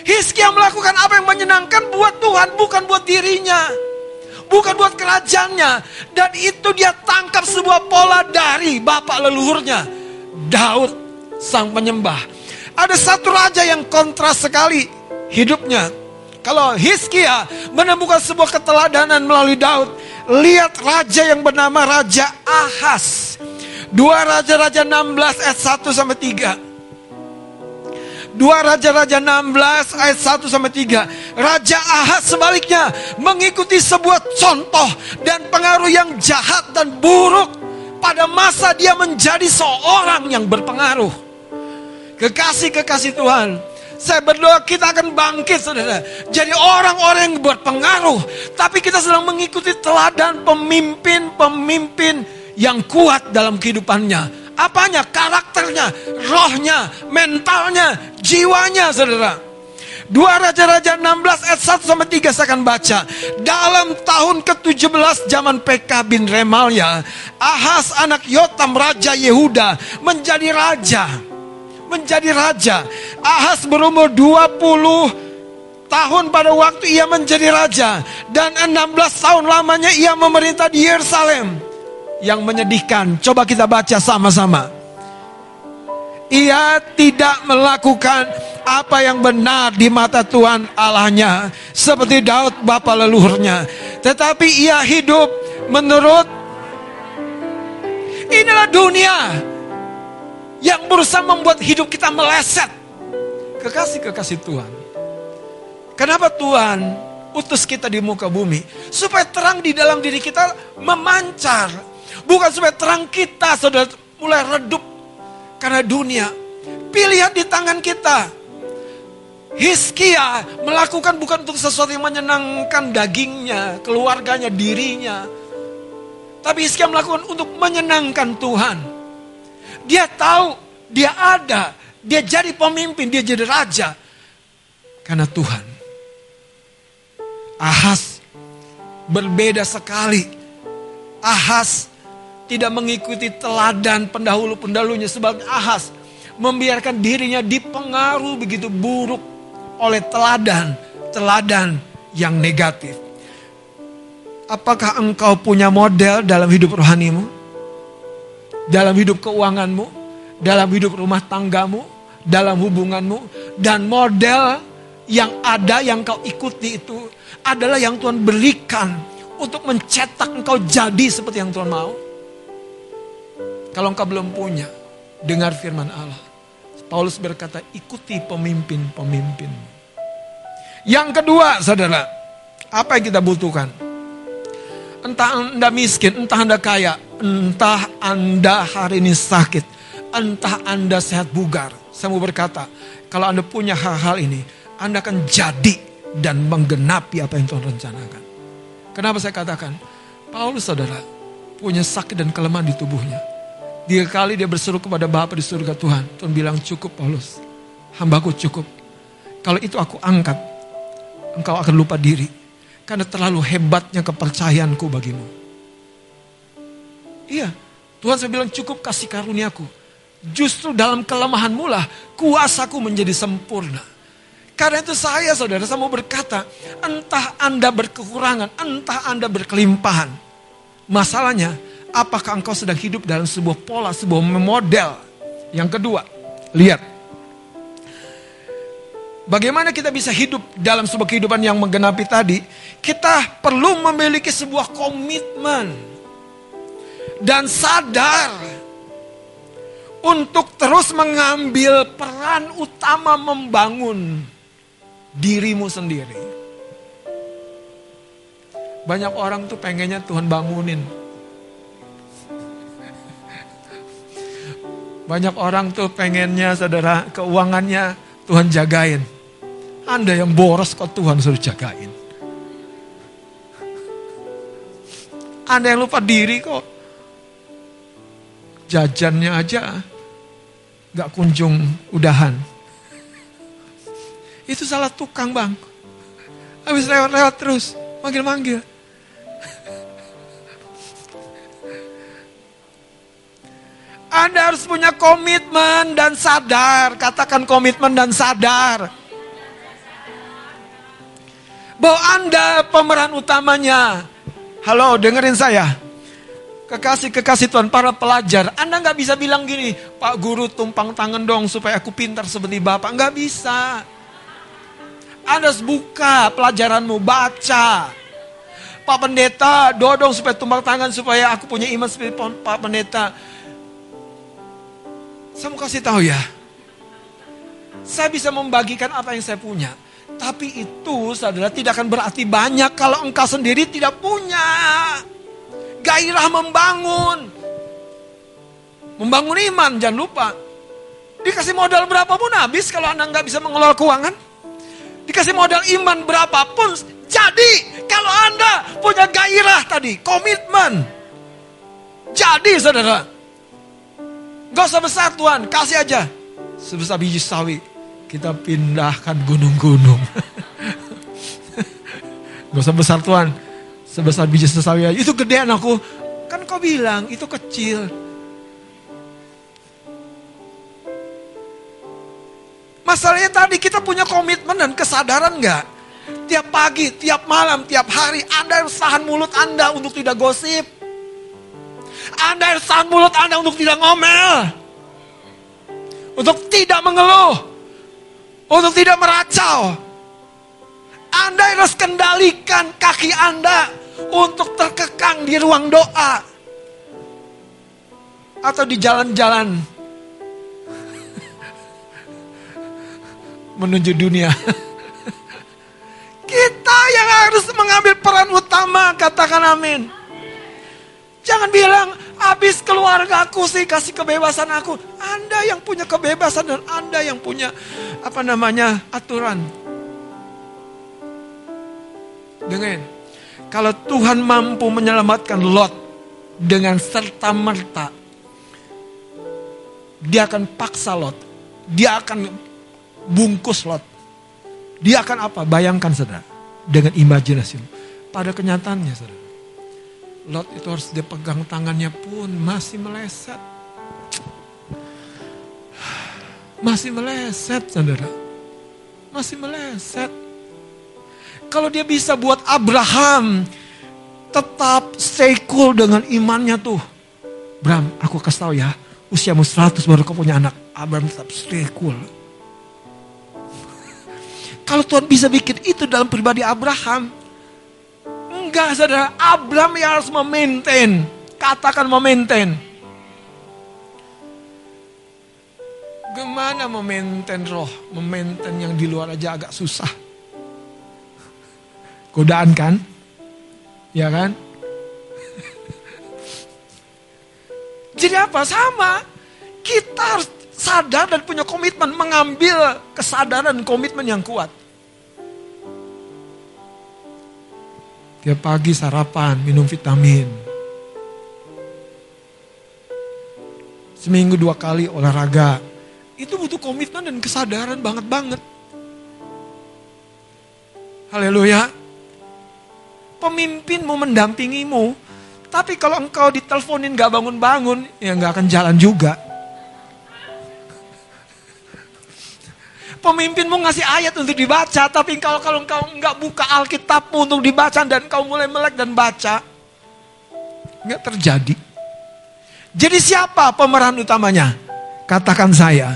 B: Hizkia melakukan apa yang menyenangkan buat Tuhan, bukan buat dirinya. Bukan buat kerajaannya. Dan itu dia tangkap sebuah pola dari bapak leluhurnya. Daud, sang penyembah. Ada satu raja yang kontras sekali hidupnya. Kalau Hizkia menemukan sebuah keteladanan melalui Daud, lihat raja yang bernama Raja Ahas. Dua Raja-Raja 16 ayat 1 sampai 3. Dua Raja-Raja 16 ayat 1 sampai 3. Raja Ahaz sebaliknya mengikuti sebuah contoh dan pengaruh yang jahat dan buruk pada masa dia menjadi seorang yang berpengaruh. Kekasih-kekasih Tuhan, saya berdoa kita akan bangkit saudara. Jadi orang-orang yang berpengaruh. Tapi kita sedang mengikuti teladan pemimpin-pemimpin yang kuat dalam kehidupannya. Apanya? Karakternya, rohnya, mentalnya, jiwanya saudara. Dua Raja-Raja 16 ayat 1 sampai 3 saya akan baca. Dalam tahun ke-17 zaman PK bin Remalia, Ahas anak Yotam Raja Yehuda menjadi raja menjadi raja. Ahas berumur 20 tahun pada waktu ia menjadi raja. Dan 16 tahun lamanya ia memerintah di Yerusalem. Yang menyedihkan, coba kita baca sama-sama. Ia tidak melakukan apa yang benar di mata Tuhan Allahnya. Seperti Daud bapa leluhurnya. Tetapi ia hidup menurut inilah dunia yang berusaha membuat hidup kita meleset. Kekasih-kekasih Tuhan. Kenapa Tuhan utus kita di muka bumi? Supaya terang di dalam diri kita memancar. Bukan supaya terang kita sudah mulai redup karena dunia. Pilihan di tangan kita. Hiskia melakukan bukan untuk sesuatu yang menyenangkan dagingnya, keluarganya, dirinya. Tapi Hiskia melakukan untuk menyenangkan Tuhan. Dia tahu, dia ada, dia jadi pemimpin, dia jadi raja. Karena Tuhan. Ahas berbeda sekali. Ahas tidak mengikuti teladan pendahulu-pendahulunya sebab Ahas membiarkan dirinya dipengaruhi begitu buruk oleh teladan-teladan yang negatif. Apakah engkau punya model dalam hidup rohanimu? Dalam hidup keuanganmu, dalam hidup rumah tanggamu, dalam hubunganmu, dan model yang ada yang kau ikuti itu adalah yang Tuhan berikan untuk mencetak engkau jadi seperti yang Tuhan mau. Kalau engkau belum punya, dengar firman Allah. Paulus berkata, ikuti pemimpin-pemimpin. Yang kedua, saudara, apa yang kita butuhkan? Entah Anda miskin, entah Anda kaya, entah Anda hari ini sakit, entah Anda sehat bugar. Saya mau berkata, kalau Anda punya hal-hal ini, Anda akan jadi dan menggenapi apa yang Tuhan rencanakan. Kenapa saya katakan? Paulus saudara punya sakit dan kelemahan di tubuhnya. Tiga kali dia berseru kepada Bapa di surga Tuhan. Tuhan bilang cukup Paulus. Hambaku cukup. Kalau itu aku angkat. Engkau akan lupa diri. Karena terlalu hebatnya kepercayaanku bagimu. Iya, Tuhan saya bilang cukup kasih karuniaku. Justru dalam kelemahanmu lah kuasaku menjadi sempurna. Karena itu saya saudara, saya mau berkata, entah Anda berkekurangan, entah Anda berkelimpahan. Masalahnya, apakah engkau sedang hidup dalam sebuah pola, sebuah model. Yang kedua, lihat. Bagaimana kita bisa hidup dalam sebuah kehidupan yang menggenapi tadi? Kita perlu memiliki sebuah komitmen dan sadar untuk terus mengambil peran utama membangun dirimu sendiri. Banyak orang tuh pengennya Tuhan bangunin. Banyak orang tuh pengennya saudara keuangannya Tuhan jagain. Anda yang boros kok Tuhan suruh jagain. Anda yang lupa diri kok. Jajannya aja gak kunjung udahan. Itu salah tukang bang. Habis lewat-lewat terus, manggil-manggil. Anda harus punya komitmen dan sadar. Katakan komitmen dan sadar. Bahwa Anda pemeran utamanya. Halo, dengerin saya. Kekasih-kekasih Tuhan, para pelajar. Anda nggak bisa bilang gini, Pak Guru tumpang tangan dong supaya aku pintar seperti Bapak. Nggak bisa. Anda harus buka pelajaranmu, baca. Pak Pendeta, dodong supaya tumpang tangan supaya aku punya iman seperti Pak Pendeta. Saya mau kasih tahu ya. Saya bisa membagikan apa yang saya punya. Tapi itu saudara tidak akan berarti banyak kalau engkau sendiri tidak punya. Gairah membangun. Membangun iman, jangan lupa. Dikasih modal berapapun habis kalau Anda nggak bisa mengelola keuangan. Dikasih modal iman berapapun jadi kalau Anda punya gairah tadi, komitmen. Jadi saudara. Gak usah besar Tuhan, kasih aja. Sebesar biji sawi, kita pindahkan gunung-gunung. Gak usah besar Tuhan, sebesar biji sawi aja. Itu gedean aku. Kan kau bilang, itu kecil. Masalahnya tadi kita punya komitmen dan kesadaran nggak? Tiap pagi, tiap malam, tiap hari Anda harus tahan mulut Anda untuk tidak gosip. Anda harus tahan mulut Anda untuk tidak ngomel. Untuk tidak mengeluh. Untuk tidak meracau. Anda harus kendalikan kaki Anda untuk terkekang di ruang doa. Atau di jalan-jalan <laughs> menuju dunia. <laughs> Kita yang harus mengambil peran utama, katakan amin. Jangan bilang, habis keluarga aku sih kasih kebebasan aku. Anda yang punya kebebasan dan Anda yang punya apa namanya aturan. Dengan kalau Tuhan mampu menyelamatkan Lot dengan serta merta, dia akan paksa Lot, dia akan bungkus Lot, dia akan apa? Bayangkan saudara dengan imajinasi. Pada kenyataannya saudara, Lot itu harus dia pegang tangannya pun masih meleset. Masih meleset, saudara. Masih meleset. Kalau dia bisa buat Abraham tetap stay cool dengan imannya tuh. Bram, aku kasih tahu ya, usiamu 100 baru kau punya anak. Abraham tetap stay cool. Kalau Tuhan bisa bikin itu dalam pribadi Abraham, Enggak saudara, Abraham yang harus memaintain. Katakan memaintain. Gimana memaintain roh? Memaintain yang di luar aja agak susah. Godaan kan? Ya kan? Jadi apa? Sama. Kita harus sadar dan punya komitmen mengambil kesadaran komitmen yang kuat. Tiap pagi sarapan, minum vitamin. Seminggu dua kali olahraga. Itu butuh komitmen dan kesadaran banget-banget. Haleluya. Pemimpin mau mendampingimu. Tapi kalau engkau diteleponin gak bangun-bangun, ya gak akan jalan juga. Pemimpinmu ngasih ayat untuk dibaca, tapi kalau kalau engkau nggak buka Alkitabmu untuk dibaca dan kau mulai melek dan baca, nggak terjadi. Jadi siapa pemeran utamanya? Katakan saya.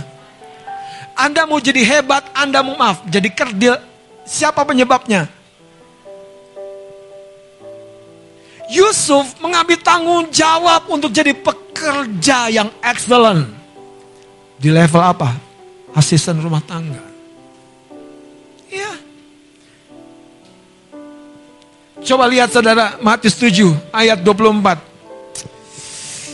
B: Anda mau jadi hebat, Anda mau maaf, jadi kerdil. Siapa penyebabnya? Yusuf mengambil tanggung jawab untuk jadi pekerja yang excellent. Di level apa? Asisten rumah tangga. Ya. Coba lihat saudara, Matius 7 ayat 24.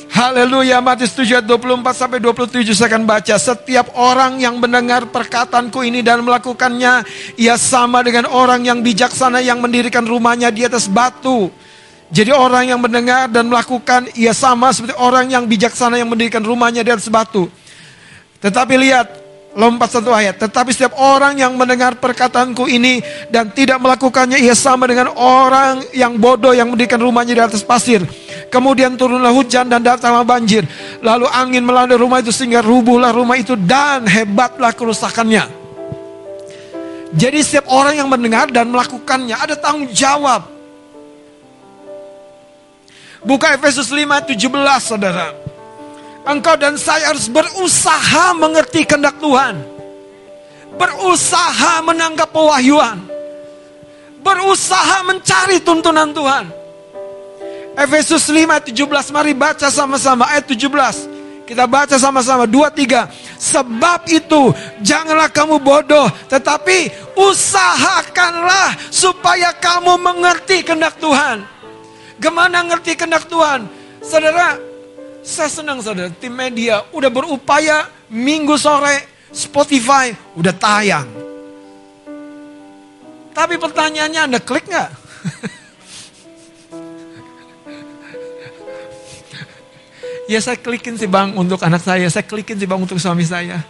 B: Haleluya, Matius 7 ayat 24 sampai 27 saya akan baca. Setiap orang yang mendengar perkataanku ini dan melakukannya, ia sama dengan orang yang bijaksana yang mendirikan rumahnya di atas batu. Jadi orang yang mendengar dan melakukan, ia sama seperti orang yang bijaksana yang mendirikan rumahnya di atas batu. Tetapi lihat, Lompat satu ayat. Tetapi setiap orang yang mendengar perkataanku ini dan tidak melakukannya, ia sama dengan orang yang bodoh yang mendirikan rumahnya di atas pasir. Kemudian turunlah hujan dan datanglah banjir. Lalu angin melanda rumah itu sehingga rubuhlah rumah itu dan hebatlah kerusakannya. Jadi setiap orang yang mendengar dan melakukannya ada tanggung jawab. Buka Efesus 5 17 saudara. Engkau dan saya harus berusaha mengerti kehendak Tuhan. Berusaha menanggap pewahyuan. Berusaha mencari tuntunan Tuhan. Efesus 5 17 mari baca sama-sama ayat 17. Kita baca sama-sama dua tiga. Sebab itu janganlah kamu bodoh, tetapi usahakanlah supaya kamu mengerti kehendak Tuhan. Gimana ngerti kehendak Tuhan? Saudara, saya senang saudara, tim media udah berupaya minggu sore Spotify udah tayang. Tapi pertanyaannya Anda klik nggak? <laughs> ya saya klikin sih bang untuk anak saya, saya klikin sih bang untuk suami saya. <laughs>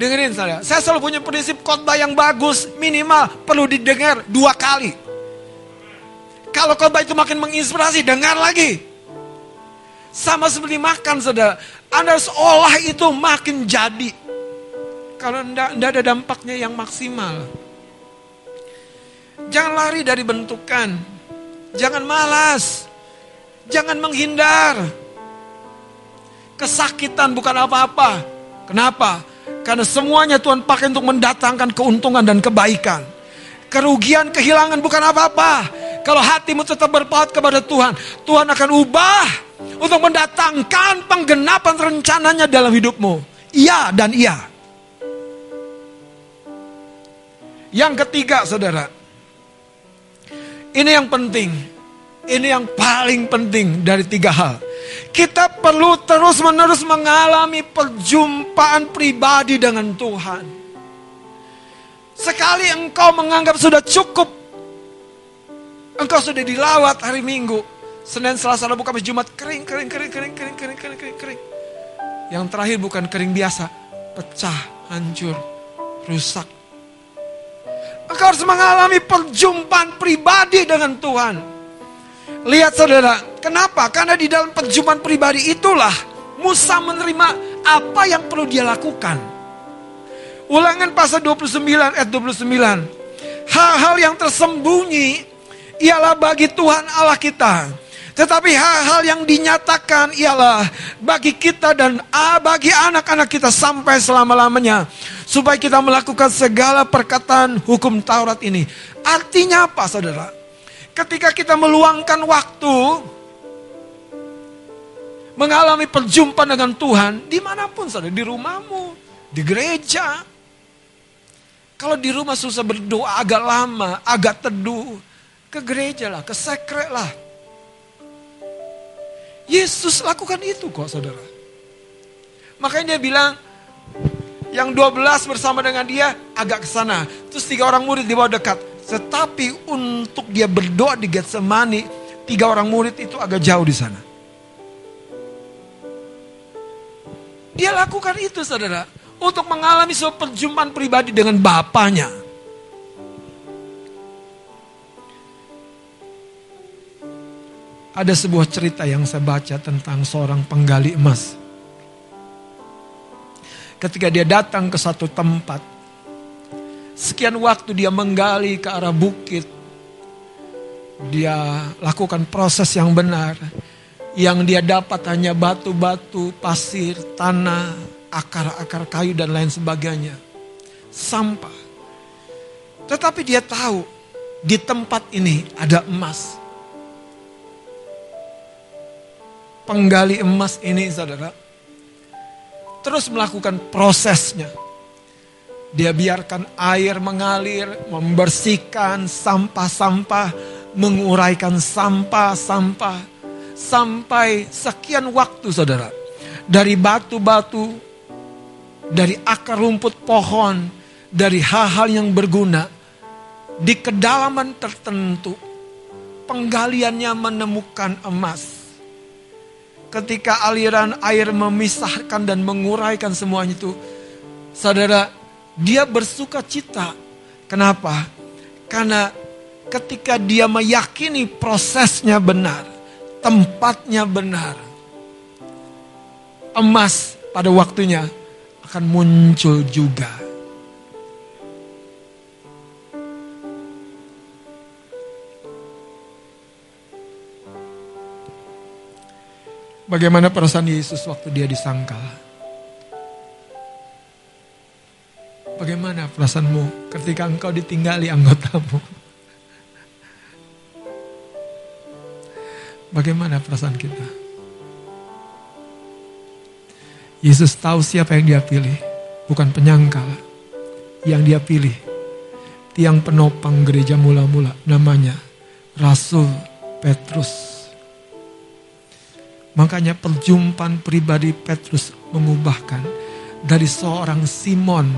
B: Dengerin saya, saya selalu punya prinsip khotbah yang bagus minimal perlu didengar dua kali. Kalau khotbah itu makin menginspirasi, dengar lagi. Sama seperti makan, saudara. Anda seolah itu makin jadi. Kalau tidak ada dampaknya yang maksimal. Jangan lari dari bentukan. Jangan malas. Jangan menghindar. Kesakitan bukan apa-apa. Kenapa? Karena semuanya Tuhan pakai untuk mendatangkan keuntungan dan kebaikan. Kerugian, kehilangan bukan apa-apa kalau hatimu tetap berpaut kepada Tuhan, Tuhan akan ubah untuk mendatangkan penggenapan rencananya dalam hidupmu. Iya dan iya. Yang ketiga, saudara, ini yang penting, ini yang paling penting dari tiga hal. Kita perlu terus-menerus mengalami perjumpaan pribadi dengan Tuhan. Sekali engkau menganggap sudah cukup Engkau sudah dilawat hari Minggu. Senin, Selasa, Rabu, Kamis, Jumat. Kering, kering, kering, kering, kering, kering, kering, kering, kering. Yang terakhir bukan kering biasa. Pecah, hancur, rusak. Engkau harus mengalami perjumpaan pribadi dengan Tuhan. Lihat saudara, kenapa? Karena di dalam perjumpaan pribadi itulah Musa menerima apa yang perlu dia lakukan. Ulangan pasal 29 ayat 29. Hal-hal yang tersembunyi ialah bagi Tuhan Allah kita. Tetapi hal-hal yang dinyatakan ialah bagi kita dan bagi anak-anak kita sampai selama-lamanya. Supaya kita melakukan segala perkataan hukum Taurat ini. Artinya apa saudara? Ketika kita meluangkan waktu mengalami perjumpaan dengan Tuhan, di mana pun saudara, di rumahmu, di gereja. Kalau di rumah susah berdoa agak lama, agak teduh, ke gereja lah, ke sekret lah. Yesus lakukan itu kok saudara. Makanya dia bilang, yang 12 bersama dengan dia agak ke sana. Terus tiga orang murid di bawah dekat. Tetapi untuk dia berdoa di Getsemani, tiga orang murid itu agak jauh di sana. Dia lakukan itu saudara. Untuk mengalami sebuah perjumpaan pribadi dengan Bapaknya. Ada sebuah cerita yang saya baca tentang seorang penggali emas. Ketika dia datang ke satu tempat, sekian waktu dia menggali ke arah bukit, dia lakukan proses yang benar. Yang dia dapat hanya batu-batu, pasir, tanah, akar-akar kayu dan lain sebagainya. Sampah. Tetapi dia tahu di tempat ini ada emas. penggali emas ini saudara, terus melakukan prosesnya. Dia biarkan air mengalir, membersihkan sampah-sampah, menguraikan sampah-sampah, sampai sekian waktu saudara. Dari batu-batu, dari akar rumput pohon, dari hal-hal yang berguna, di kedalaman tertentu, penggaliannya menemukan emas ketika aliran air memisahkan dan menguraikan semuanya itu, saudara, dia bersuka cita. Kenapa? Karena ketika dia meyakini prosesnya benar, tempatnya benar, emas pada waktunya akan muncul juga. Bagaimana perasaan Yesus waktu dia disangkal? Bagaimana perasaanmu ketika engkau ditinggali anggotamu? Bagaimana perasaan kita? Yesus tahu siapa yang dia pilih, bukan penyangkal. Yang dia pilih, tiang penopang gereja mula-mula, namanya Rasul Petrus. Makanya perjumpaan pribadi Petrus mengubahkan dari seorang Simon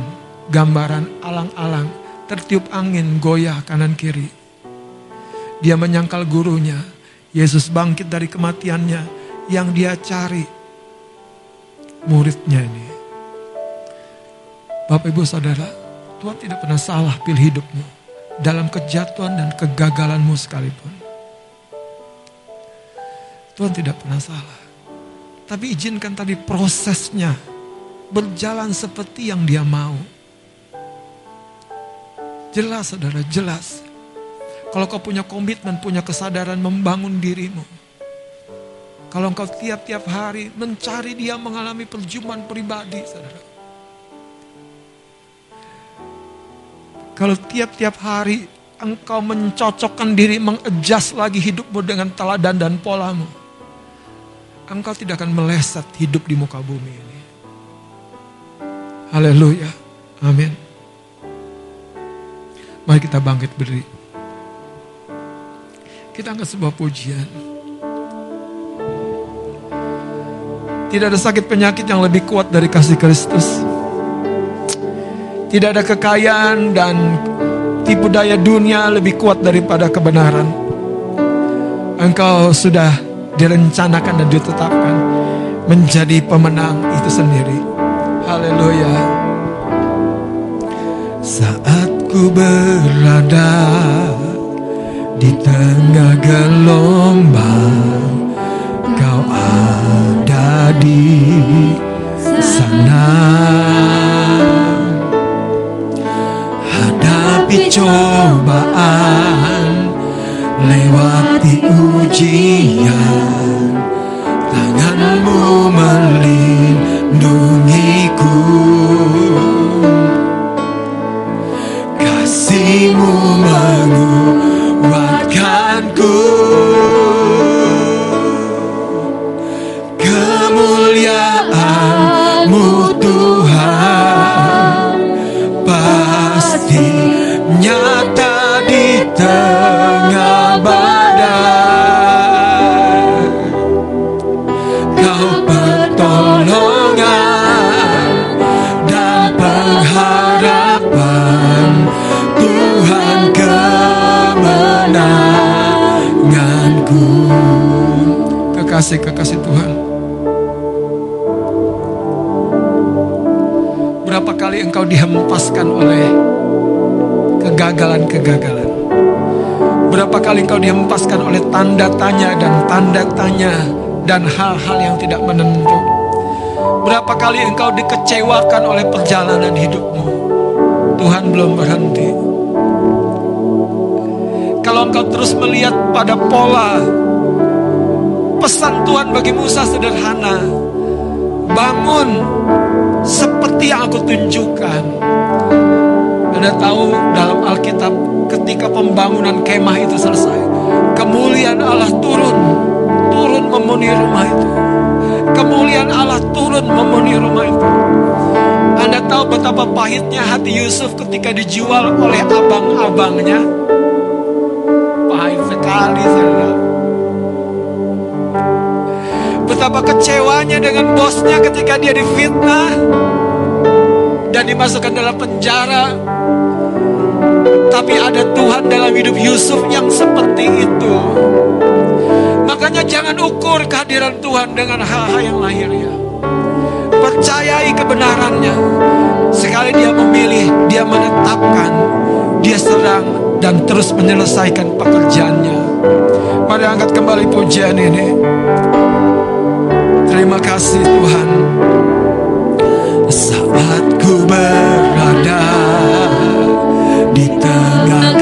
B: gambaran alang-alang tertiup angin goyah kanan kiri. Dia menyangkal gurunya, Yesus bangkit dari kematiannya yang dia cari muridnya ini. Bapak Ibu Saudara, Tuhan tidak pernah salah pilih hidupmu dalam kejatuhan dan kegagalanmu sekalipun. Tuhan tidak pernah salah. Tapi izinkan tadi prosesnya berjalan seperti yang dia mau. Jelas saudara, jelas. Kalau kau punya komitmen, punya kesadaran membangun dirimu. Kalau engkau tiap-tiap hari mencari dia mengalami perjumpaan pribadi, saudara. Kalau tiap-tiap hari engkau mencocokkan diri, mengejas lagi hidupmu dengan teladan dan polamu engkau tidak akan meleset hidup di muka bumi ini. Haleluya. Amin. Mari kita bangkit berdiri. Kita angkat sebuah pujian. Tidak ada sakit penyakit yang lebih kuat dari kasih Kristus. Tidak ada kekayaan dan tipu daya dunia lebih kuat daripada kebenaran. Engkau sudah direncanakan dan ditetapkan menjadi pemenang itu sendiri. Haleluya. Saat ku berada di tengah gelombang, kau ada di sana. Hadapi cobaan lewati ujian. Tanganmu melindungiku. Kasihmu menguatkanku pasti nyata di tengah badai Kau pertolongan dan pengharapan Tuhan kemenanganku. Kekasih-kekasih Tuhan. Berapa kali engkau dihempaskan oleh kegagalan-kegagalan. Berapa kali engkau dihempaskan oleh tanda tanya dan tanda tanya dan hal-hal yang tidak menentu. Berapa kali engkau dikecewakan oleh perjalanan hidupmu. Tuhan belum berhenti. Kalau engkau terus melihat pada pola pesan Tuhan bagi Musa sederhana. Bangun seperti yang aku tunjukkan. Anda tahu dalam Alkitab ketika pembangunan kemah itu selesai. Kemuliaan Allah turun. Turun memenuhi rumah itu. Kemuliaan Allah turun memenuhi rumah itu. Anda tahu betapa pahitnya hati Yusuf ketika dijual oleh abang-abangnya. Pahit sekali saudara. Betapa kecewanya dengan bosnya ketika dia difitnah dan dimasukkan dalam penjara. Tapi ada Tuhan dalam hidup Yusuf yang seperti itu. Makanya jangan ukur kehadiran Tuhan dengan hal-hal yang lahirnya. Percayai kebenarannya. Sekali dia memilih, dia menetapkan, dia serang dan terus menyelesaikan pekerjaannya. Mari angkat kembali pujian ini. Terima kasih Tuhan. Saat ku
A: ber 你的冷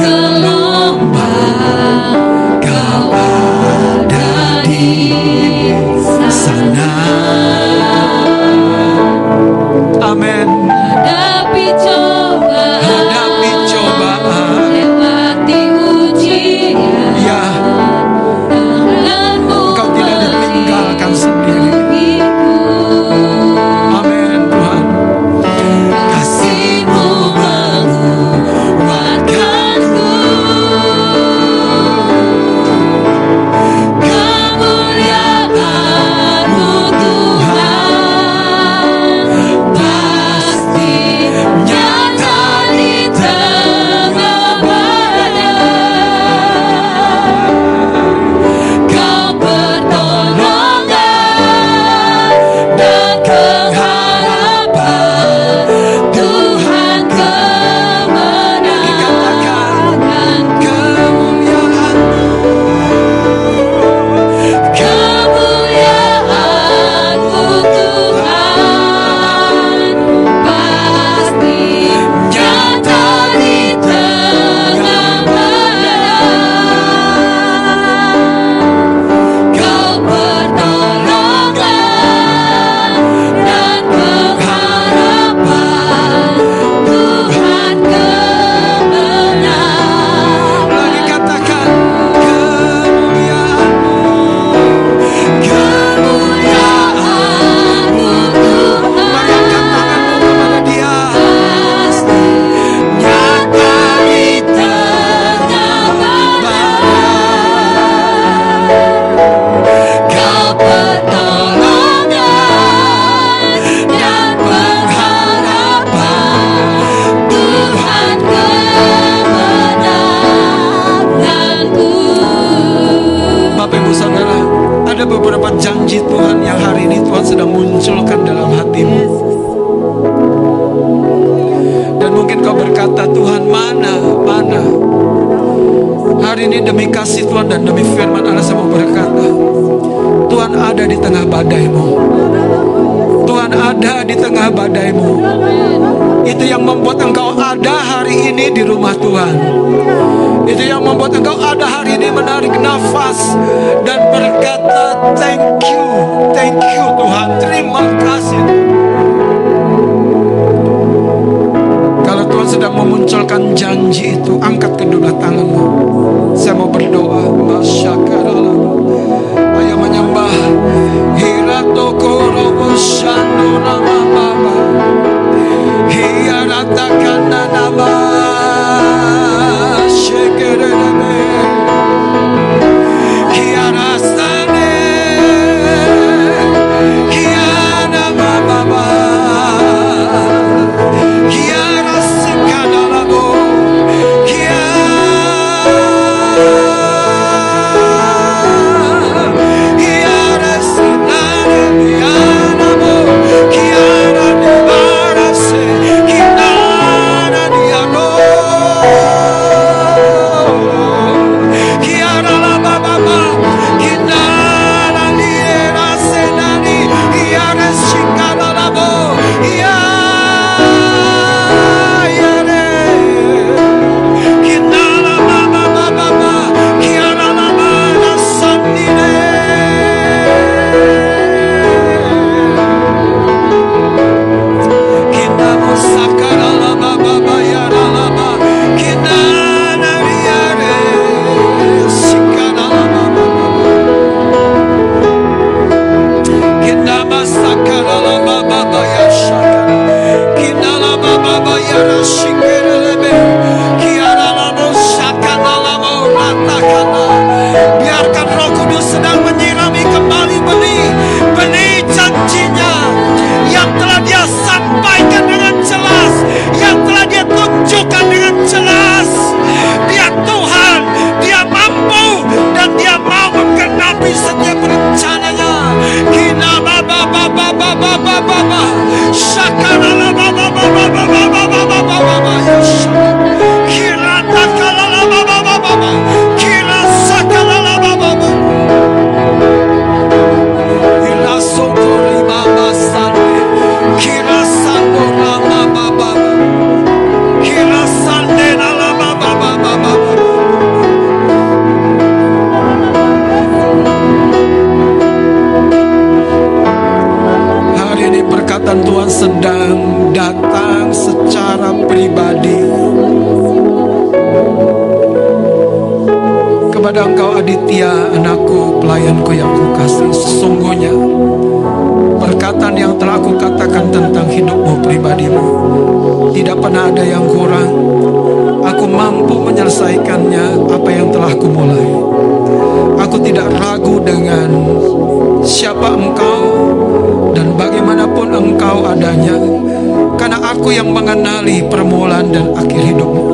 A: dan
B: akhir hidupmu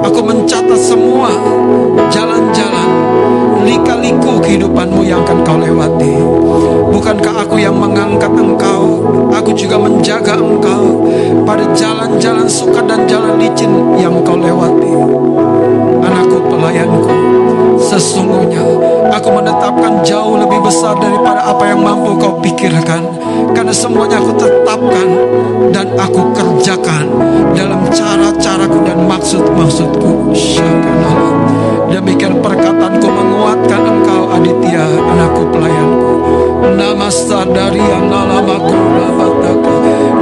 B: aku mencatat semua jalan-jalan lika-liku kehidupanmu yang akan kau lewati. Bukankah aku yang mengangkat engkau? Aku juga menjaga engkau pada jalan-jalan suka dan jalan licin yang kau lewati. Anakku pelayanku Sesungguhnya aku menetapkan jauh lebih besar daripada apa yang mampu kau pikirkan. Karena semuanya aku tetapkan dan aku kerjakan Dalam cara-caraku dan maksud-maksudku. Demikian perkataanku menguatkan engkau Aditya anakku pelayanku Namasadaria Nalabakura Bataka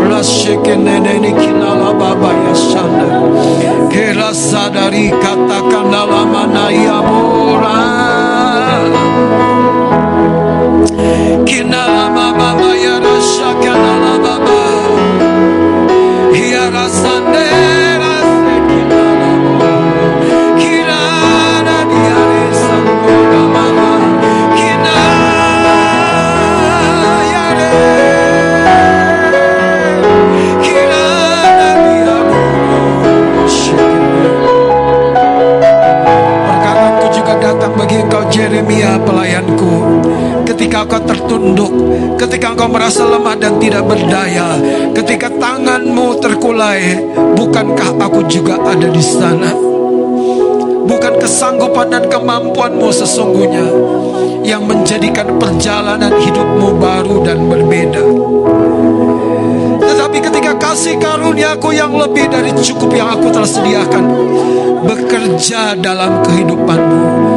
B: Rashikineni Kinalababa Yashanda Kela Sadari Kataka Nalamana Yamura Kinalababa Yarashaka Nalababa Yarasa Jeremia pelayanku. Ketika engkau tertunduk Ketika engkau merasa lemah dan tidak berdaya Ketika tanganmu terkulai Bukankah aku juga ada di sana? Bukan kesanggupan dan kemampuanmu sesungguhnya Yang menjadikan perjalanan hidupmu baru dan berbeda. Tetapi ketika kasih karuniaku yang lebih dari cukup yang aku telah sediakan Bekerja dalam kehidupanmu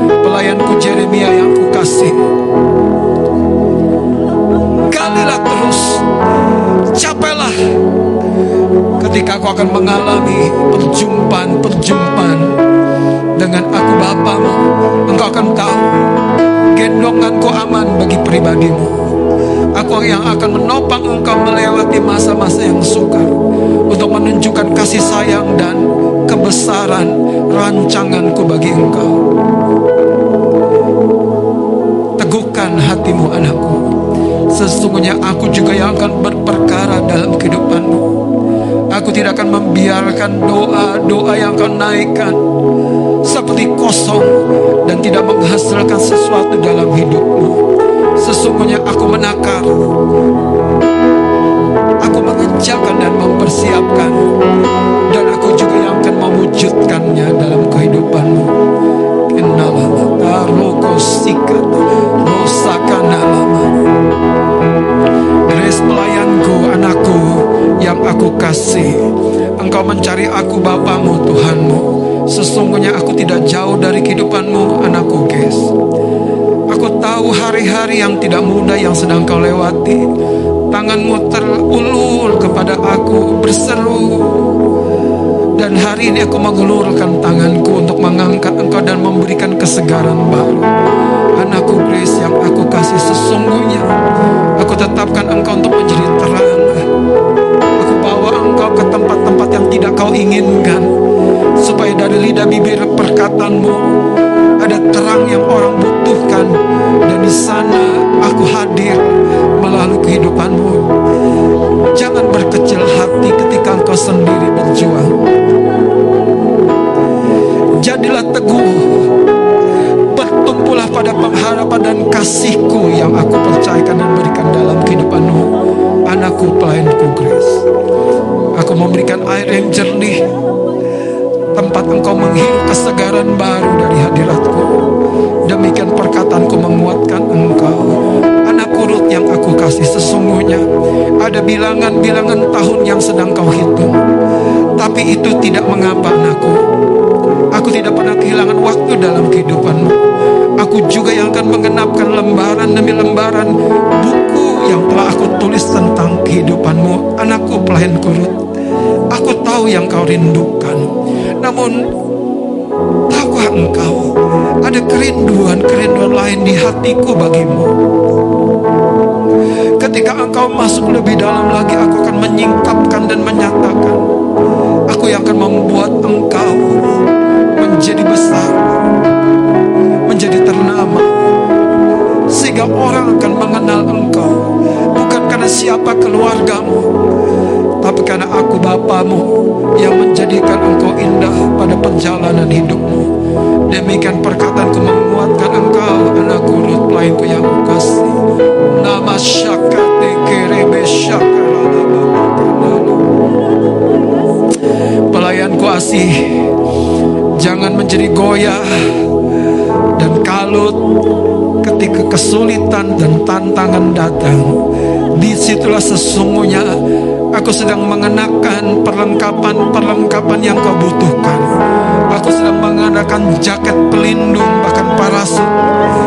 B: Pelayanku Jeremia yang kukasih. Galilah terus. Capailah. Ketika kau akan mengalami perjumpaan-perjumpaan Dengan aku Bapamu Engkau akan tahu Gendonganku aman bagi pribadimu. Aku yang akan menopang engkau melewati masa-masa yang sukar Untuk menunjukkan kasih sayang dan kebesaran rancanganku bagi engkau Hatimu anakku. Sesungguhnya aku juga yang akan berperkara dalam kehidupanmu. Aku tidak akan membiarkan doa-doa yang kau naikkan Seperti kosong dan tidak menghasilkan sesuatu dalam hidupmu. Sesungguhnya aku menakar Aku mengerjakan dan mempersiapkan Dan aku juga yang akan mewujudkannya dalam kehidupanmu Grace pelayanku anakku yang aku kasih. Engkau mencari aku Bapamu Tuhanmu. Sesungguhnya aku tidak jauh dari kehidupanmu anakku guys Aku tahu hari-hari yang tidak mudah yang sedang kau lewati. Tanganmu terulur kepada aku berseru. Dan hari ini aku mengulurkan tanganku untuk mengangkat dan memberikan kesegaran baru. Anakku Grace yang aku kasih sesungguhnya Aku tetapkan engkau untuk menjadi terang. Aku bawa engkau ke tempat-tempat yang tidak kau inginkan Supaya dari lidah bibir perkataanmu Ada terang yang orang butuhkan. Dan di sana aku hadir melalui kehidupanmu. Jangan berkecil hati ketika engkau sendiri berjuang Jadilah teguh Bertumpulah pada pengharapan dan kasihku yang aku percayakan dan berikan dalam kehidupanmu Anakku pelayanku Grace. Aku memberikan air yang jernih Tempat engkau menghirup kesegaran baru dari hadiratku. Demikian perkataanku menguatkan engkau. Anakku Ruth yang aku kasih sesungguhnya Ada bilangan-bilangan tahun yang sedang kau hitung Tapi itu tidak mengapa anakku. Aku tidak pernah kehilangan waktu dalam kehidupanmu. Aku juga yang akan menggenapkan lembaran demi lembaran buku yang telah aku tulis tentang kehidupanmu. Anakku pelayan kurut Aku tahu yang kau rindukan. Namun Tahukah engkau Ada kerinduan-kerinduan lain di hatiku bagimu? Ketika engkau masuk lebih dalam lagi Aku akan menyingkapkan dan menyatakan Aku yang akan membuat engkau Menjadi besar Menjadi ternama. Sehingga orang akan mengenal engkau Bukan karena siapa keluargamu Tapi karena aku bapamu Yang menjadikan engkau indah pada perjalanan hidupmu. Demikian perkataanku menguatkan engkau Anakku Ruth pelayanku yang kukasih Nama syakate kerebe Pelayanku asih Jangan menjadi goyah Dan kalut Ketika kesulitan dan tantangan datang. Di situlah sesungguhnya Aku sedang mengenakan perlengkapan-perlengkapan yang kau butuhkan. Aku sedang mengenakan jaket pelindung bahkan parasut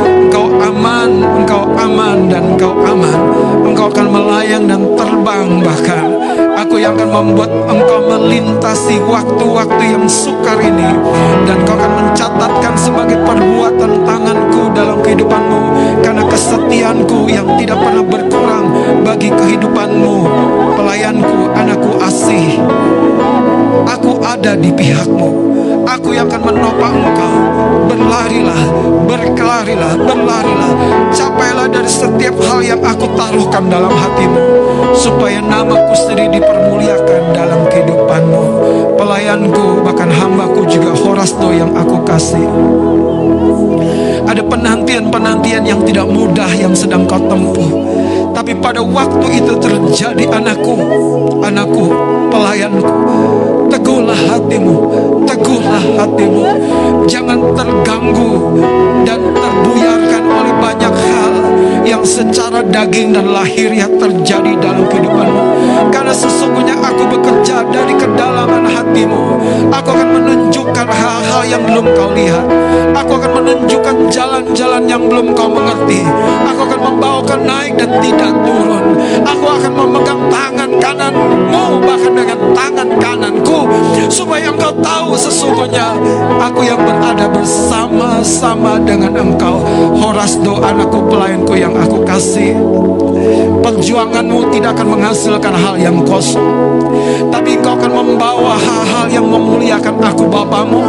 B: Engkau aman, engkau aman dan engkau aman. Engkau akan melayang dan terbang bahkan yang akan membuat engkau melintasi waktu-waktu yang sukar ini. Dan kau akan mencatatkan sebagai perbuatan tanganku dalam kehidupanmu. Karena kesetiaanku yang tidak pernah berkurang bagi kehidupanmu. Pelayanku, anakku asih. Aku ada di pihakmu yang akan menopang engkau Berlarilah, berkelarilah, berlarilah. Capailah dari setiap hal yang aku taruhkan dalam hatimu Supaya namaku sendiri dipermuliakan dalam kehidupanmu. Pelayanku, bahkan hambaku juga Horasdo yang aku kasih. Ada penantian-penantian yang tidak mudah yang sedang kau tempuh. Tapi pada waktu itu terjadi anakku Anakku, pelayanku Teguhlah hatimu, teguhlah hatimu. Jangan terganggu dan terbuyarkan oleh banyak hal yang secara daging dan lahiriah terjadi dalam kehidupanmu. Sesungguhnya aku bekerja dari kedalaman hatimu. Aku akan menunjukkan hal-hal yang belum kau lihat. Aku akan menunjukkan jalan-jalan yang belum kau mengerti. Aku akan membawa kau naik dan tidak turun. Aku akan memegang tangan kananmu bahkan dengan tangan kananku supaya engkau tahu sesungguhnya aku yang berada bersama-sama dengan engkau. Horasdo anakku pelayanku yang aku kasih. Perjuanganmu tidak akan menghasilkan hal yang kosong. Tapi kau akan membawa hal-hal yang memuliakan aku Bapamu.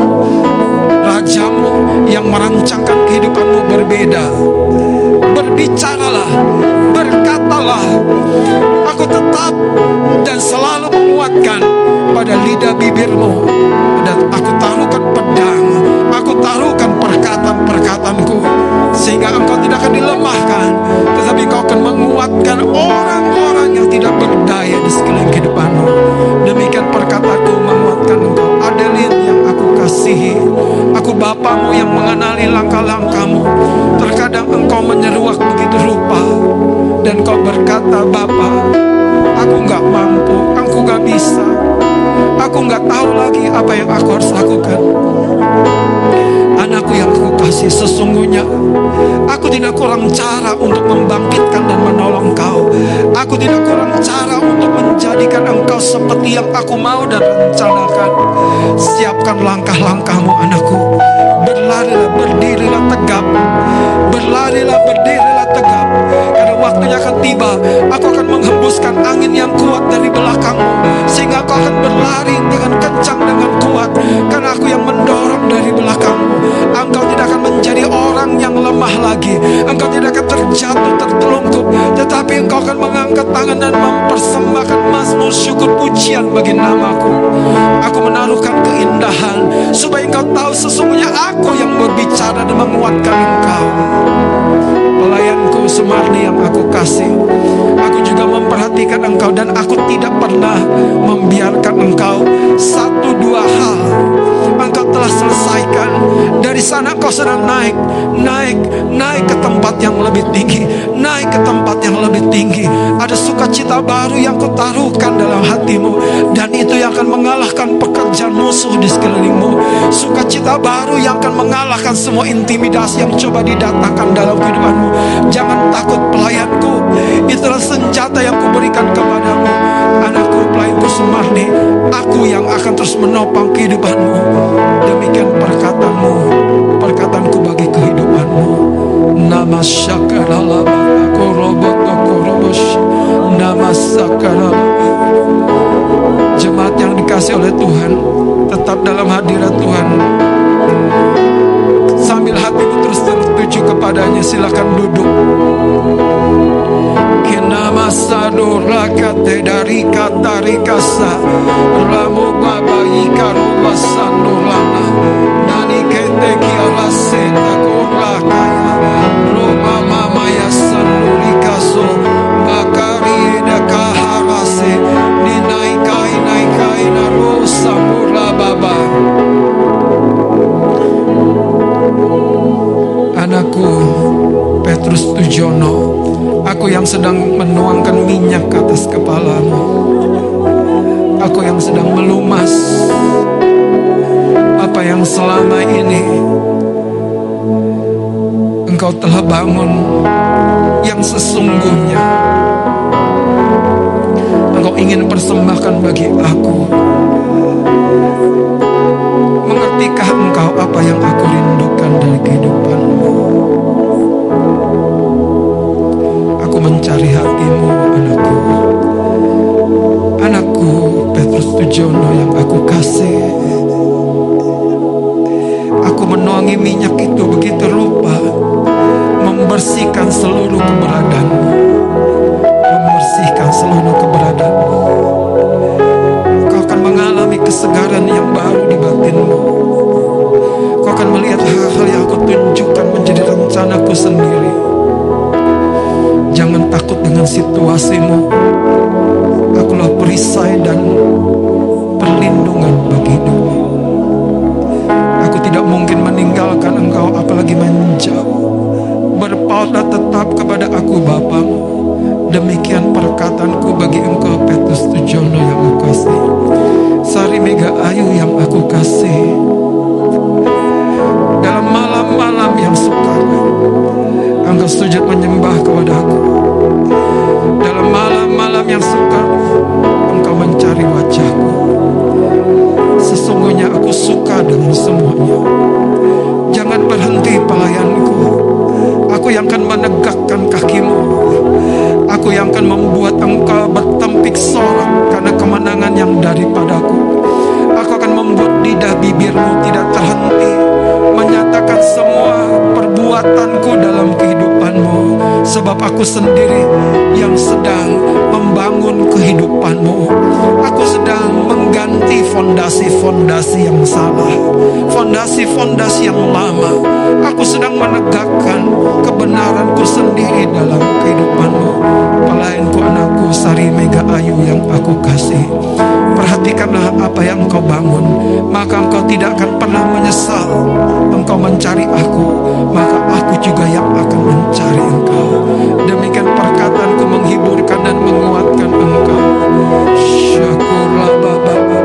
B: Rajamu yang merancangkan kehidupanmu berbeda. Berbicaralah, berkatalah Aku tetap yang mengenali langkah-langkahmu. Terkadang engkau menyeruak begitu rupa Dan kau berkata Bapa Aku gak mampu Aku gak bisa. Aku nggak tahu lagi apa yang aku harus lakukan. Anakku yang kasih sesungguhnya. Aku tidak kurang cara untuk membangkitkan dan menolong kau. Aku tidak kurang cara untuk menjadikan engkau seperti yang aku mau dan rencanakan. Siapkan langkah-langkahmu anakku. Berlarilah, berdirilah tegap. Berlarilah, berdirilah tegap waktunya akan tiba. Aku akan menghembuskan angin yang kuat dari belakangmu Sehingga kau akan berlari dengan kencang, dengan kuat Karena aku yang mendorong dari belakangmu. Engkau tidak akan menjadi orang yang lemah lagi. Engkau tidak akan terjatuh, tertelungkup Tetapi engkau akan mengangkat tangan dan mempersembahkan mazmur syukur pujian bagi namaku. Aku menaruhkan keindahan Supaya engkau tahu sesungguhnya aku yang berbicara dan menguatkan engkau. Pelayanku Sumarni yang aku kasih. Aku juga memperhatikan engkau Dan aku tidak pernah membiarkan engkau. Satu dua hal Engkau telah selesaikan. Dari sana kau sedang naik Naik, naik ke tempat yang lebih tinggi Naik ke tempat yang lebih tinggi. Ada sukacita baru yang kau taruhkan dalam hatimu Dan itu yang akan mengalahkan pekerjaan musuh di sekelilingmu. Sukacita baru yang akan mengalahkan semua intimidasi yang coba didatangkan dalam kehidupanmu. Jangan takut pelayanku Itulah senjata yang kuberikan Reply itu semahni, aku yang akan terus menopang kehidupanmu. Demikian perkataanmu, perkataanku bagi kehidupanmu. Nama syakarala aku robot, aku robos. Nama syakarala Jemaat yang dikasih oleh Tuhan, tetap dalam hadirat Tuhan. Hatimu terus tertuju kepadanya, silakan duduk. Kinama sado rakate dari kata rikasa. Ramu baba basando lana Nani kete kiala seta kurakaya Roma mama ya sandu rikaso Bakari eda kaharase Ninai kai nai Tujono Aku yang sedang menuangkan minyak ke atas kepalamu. Aku yang sedang melumas Apa yang selama ini Engkau telah bangun Yang sesungguhnya. Engkau ingin persembahkan bagi aku. Mengertikah engkau apa yang aku rindukan dari kehidupanmu Mencari hatimu anakku. Anakku Petrus Tujono yang aku kasih. Aku menuangi minyak itu begitu rupa Membersihkan seluruh keberadaanmu. Membersihkan seluruh keberadaanmu. Kau akan mengalami kesegaran yang baru di batinmu. Kau akan melihat hal-hal yang aku tunjukkan menjadi rencanaku sendiri takut dengan situasimu. Akulah perisai dan perlindungan bagi hidupmu. Aku tidak mungkin meninggalkan engkau apalagi menjauh. Berpautlah tetap kepada aku Bapamu. Demikian perkataanku bagi sendiri fondasi-fondasi yang salah fondasi-fondasi yang lama. Aku sedang menegakkan kebenaranku sendiri dalam kehidupanmu. Pelayanku anakku Sari Mega Ayu yang aku kasih. Perhatikanlah apa yang engkau bangun maka engkau tidak akan pernah menyesal. Engkau mencari aku, maka aku juga yang akan mencari engkau. Demikian perkataanku menghiburkan dan menguatkan engkau. Syakurlah baba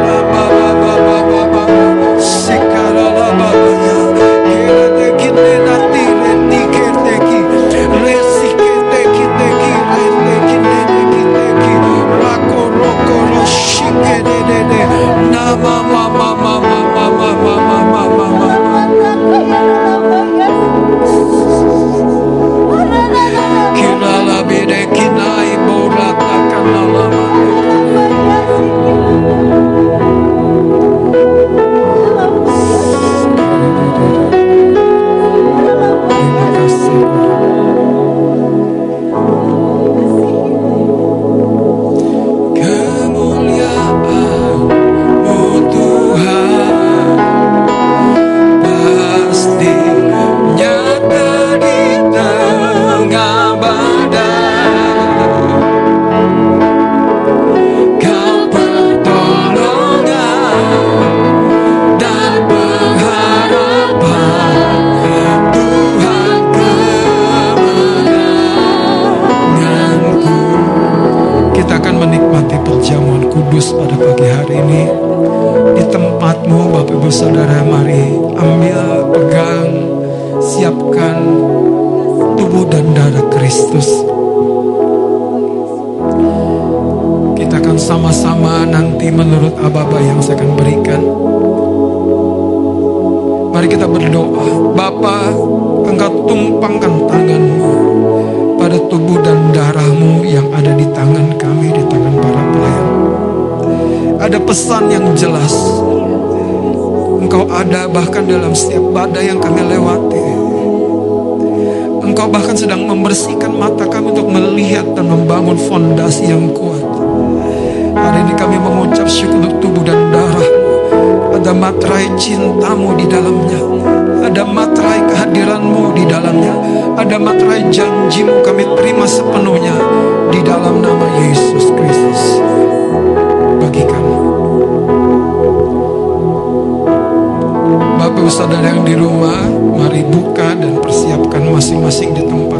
B: Nama mama Bapa engkau tumpangkan tanganmu pada tubuh dan darahmu yang ada di tangan kami, di tangan para pelayan. Ada pesan yang jelas. Engkau ada bahkan dalam setiap badai yang kami lewati. Engkau bahkan sedang membersihkan mata kami untuk melihat dan membangun fondasi yang kuat. Hari ini kami mengucap syukur untuk tubuh dan darahmu. Ada materai cintamu di dalamnya. Ada materai kehadiranmu di dalamnya. Ada materai janjimu kami terima sepenuhnya di dalam nama Yesus Kristus. Bagi kami. Bapak saudara yang di rumah, mari buka dan persiapkan masing-masing di tempatmu.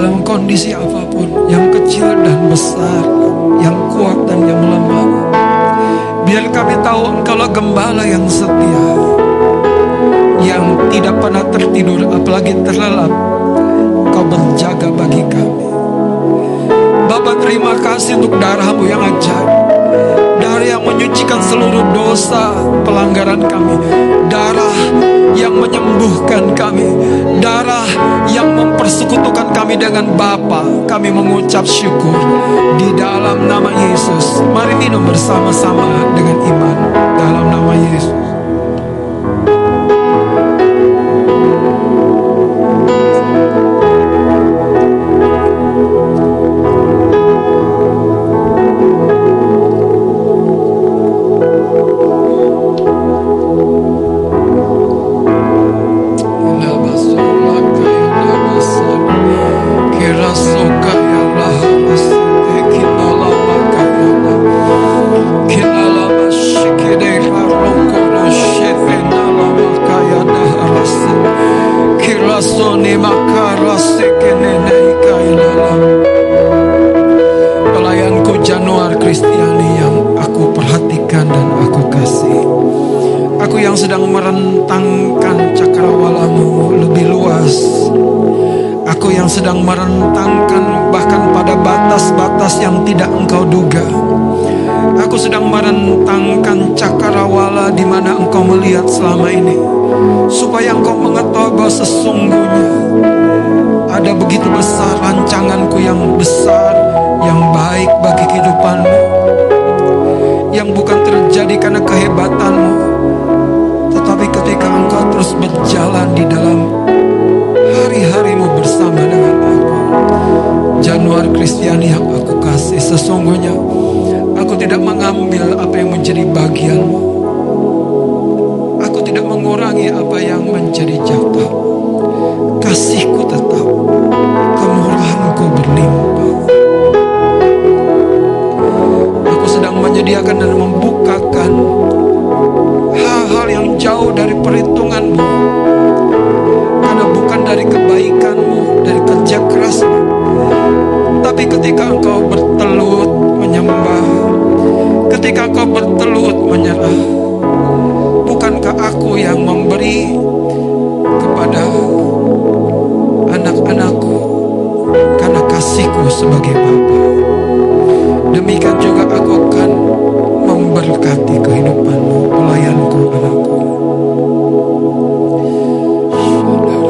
B: Dalam kondisi apa pun, yang kecil dan besar, yang kuat dan yang lemah. Biar kami tahu engkaulah gembala yang setia, yang tidak pernah tertidur, apalagi terlelap. Kau berjaga bagi kami. Bapak terima kasih untuk darahmu yang ajaib darah yang menyucikan seluruh dosa pelanggaran kami, darah yang menyembuhkan kami, darah yang mempersekutukan kami dengan Bapa. Kami mengucap syukur di dalam nama Yesus. Mari minum bersama-sama dengan iman dalam nama Yesus. Begitu besar rancanganku yang besar, yang baik bagi kehidupanmu. Yang bukan terjadi karena kehebatanmu, tetapi ketika engkau terus berjalan di dalam hari-harimu bersama dengan aku. Januar Kristiani yang aku kasih sesungguhnya aku tidak mengambil apa yang menjadi bagianmu. Aku tidak mengurangi apa yang menjadi jatah. Kasihku tetap, kemurahanku berlimpah. Aku sedang menyediakan dan membukakan hal-hal yang jauh dari perhitunganmu bukan dari kebaikanmu, dari kerja kerasmu. Tapi ketika engkau bertelut menyembah, ketika engkau bertelut menyerah, bukankah aku yang memberi kepada anak-anakku karena kasihku sebagai Bapa. Demikian juga aku akan memberkati kehidupanmu, pelayanku, anakku. Deborah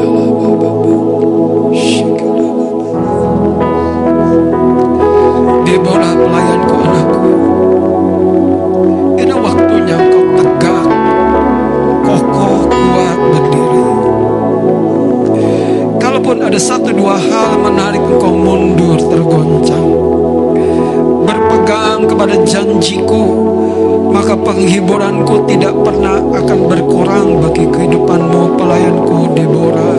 B: ada satu dua hal menarik engkau mundur tergoncang. Berpegang kepada janjiku Maka penghiburanku tidak pernah akan berkurang bagi kehidupanmu pelayanku Deborah.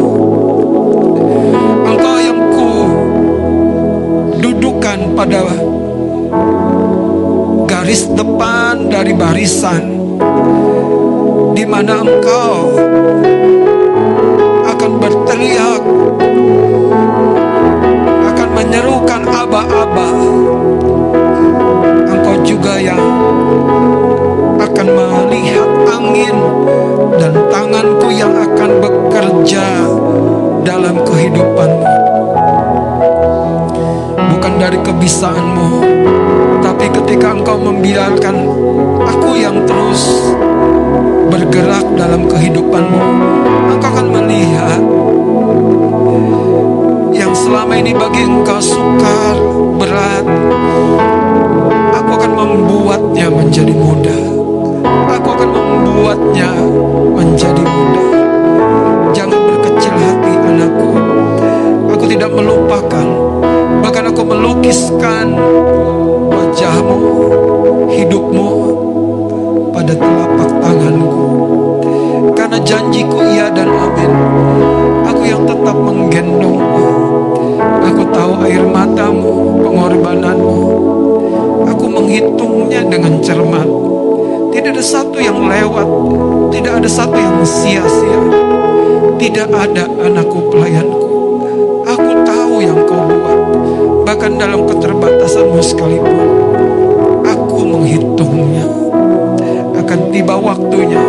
B: Engkau yang ku dudukan pada garis depan dari barisan di mana engkau aba-aba engkau juga yang akan melihat angin dan tanganku yang akan bekerja dalam kehidupanmu. Bukan dari kebisaanmu tapi ketika engkau membiarkan aku yang terus bergerak dalam kehidupanmu, engkau akan melihat selama ini bagi engkau sukar, berat. Aku akan membuatnya menjadi mudah. Aku akan membuatnya menjadi mudah. Jangan berkecil hati anakku. Aku tidak melupakan Bahkan aku melukiskan wajahmu, hidupmu pada telapak tanganku Karena janjiku iya dan amin Aku yang tetap menggendongmu Aku tahu air matamu, pengorbananmu. Aku menghitungnya dengan cermat. Tidak ada satu yang lewat Tidak ada satu yang sia-sia. Tidak ada anakku pelayanku. Aku tahu yang kau buat Bahkan dalam keterbatasanmu sekalipun. Aku menghitungnya. Akan tiba waktunya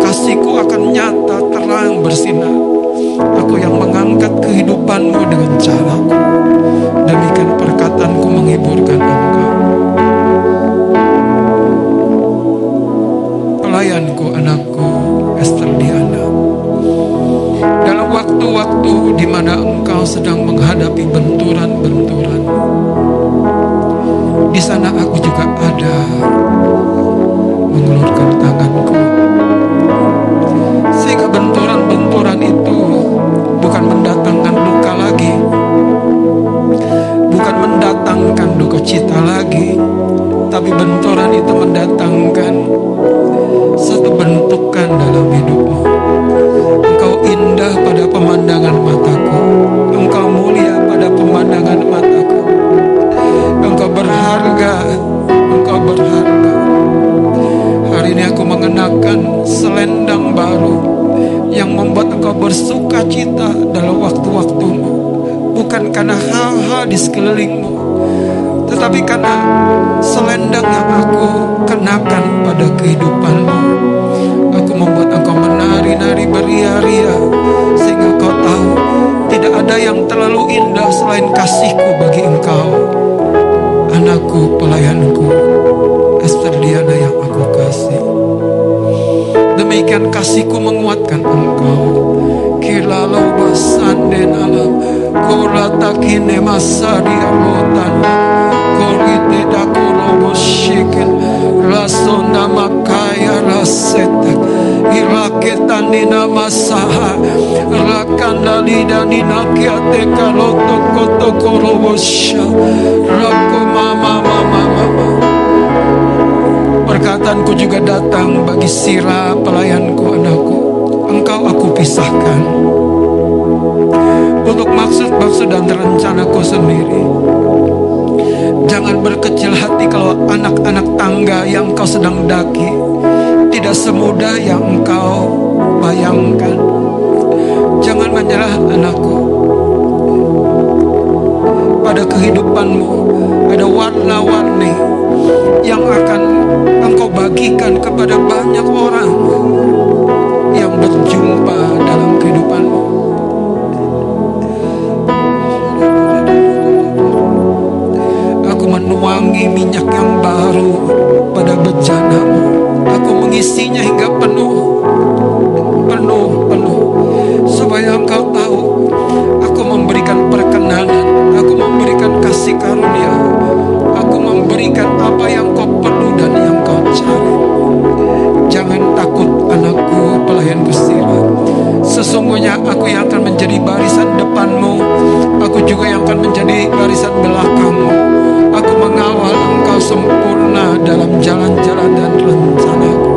B: Kasihku akan nyata terang bersinar Aku yang mengangkat kehidupanmu dengan caraku. Demikian perkataanku menghiburkan engkau. Pelayanku anakku Esther Diana Dalam waktu-waktu di mana engkau sedang menghadapi benturan-benturan Di sana aku juga ada Mengulurkan tanganku. Sehingga benturan-benturan itu Bukan mendatangkan luka lagi. Bukan mendatangkan duka cita lagi. Tapi benturan itu mendatangkan Satu bentukan dalam hidupmu. Engkau indah pada pemandangan mataku. Engkau mulia pada pemandangan mataku. Engkau berharga. Engkau berharga ini aku mengenakan selendang baru Yang membuat engkau bersuka cita dalam waktu-waktumu. Bukan karena hal-hal di sekelilingmu Tetapi karena selendang yang aku kenakan pada kehidupanmu. Aku membuat engkau menari-nari beria-ria Sehingga kau tahu Tidak ada yang terlalu indah selain kasihku bagi engkau Anakku, pelayanku Esther Diana yang Demikian kasihku menguatkan engkau. Kilalau basanden alam Kurata kine masari amotan Korite dakuro shikin Rasona makaya rasetak Iraketan nina masaha Rakanda lida nina kiate kaloto koto korobosha Rako Perkataanku juga datang bagi Sira pelayanku anakku. Engkau aku pisahkan. Untuk maksud-maksud dan rencanaku sendiri. Jangan berkecil hati kalau anak-anak tangga yang engkau sedang daki Tidak semudah yang engkau bayangkan. Jangan menyerah anakku Pada kehidupanmu ada warna-warni yang akan engkau bagikan kepada banyak orang yang berjumpa dalam kehidupanmu. Aku menuangi minyak yang baru pada bejanamu. Aku mengisinya hingga penuh, penuh, penuh, supaya engkau tahu. Aku memberikan perkenanan, kasih karunia, aku memberikan apa yang kau perlu dan yang kau cari. Jangan takut anakku pelayan Gustira Sesungguhnya aku yang akan menjadi barisan depanmu. Aku juga yang akan menjadi barisan belakangmu. Aku mengawal engkau sempurna dalam jalan-jalan dan rencanaku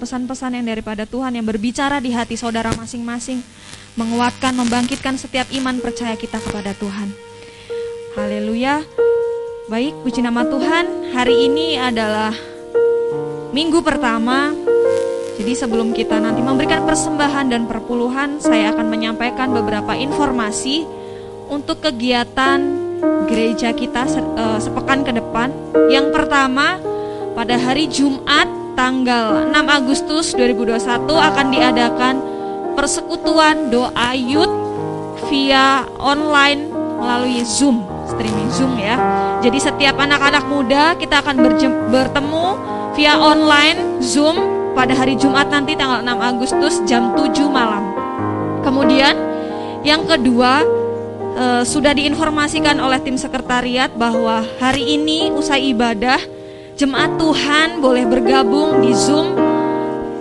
C: pesan-pesan yang daripada Tuhan yang berbicara di hati saudara masing-masing menguatkan, membangkitkan setiap iman percaya kita kepada Tuhan. Haleluya. Baik, puji nama Tuhan. Hari ini adalah minggu pertama jadi sebelum kita nanti memberikan persembahan dan perpuluhan, saya akan menyampaikan beberapa informasi untuk kegiatan gereja kita eh, sepekan ke depan. Yang pertama, pada hari Jumat tanggal 6 Agustus 2021 akan diadakan persekutuan doa youth via online melalui Zoom, streaming Zoom ya. Jadi setiap anak-anak muda kita akan bertemu via online Zoom pada hari Jumat nanti tanggal 6 Agustus jam 7 malam. Kemudian yang kedua eh, sudah diinformasikan oleh tim sekretariat bahwa hari ini usai ibadah jemaat Tuhan boleh bergabung di Zoom.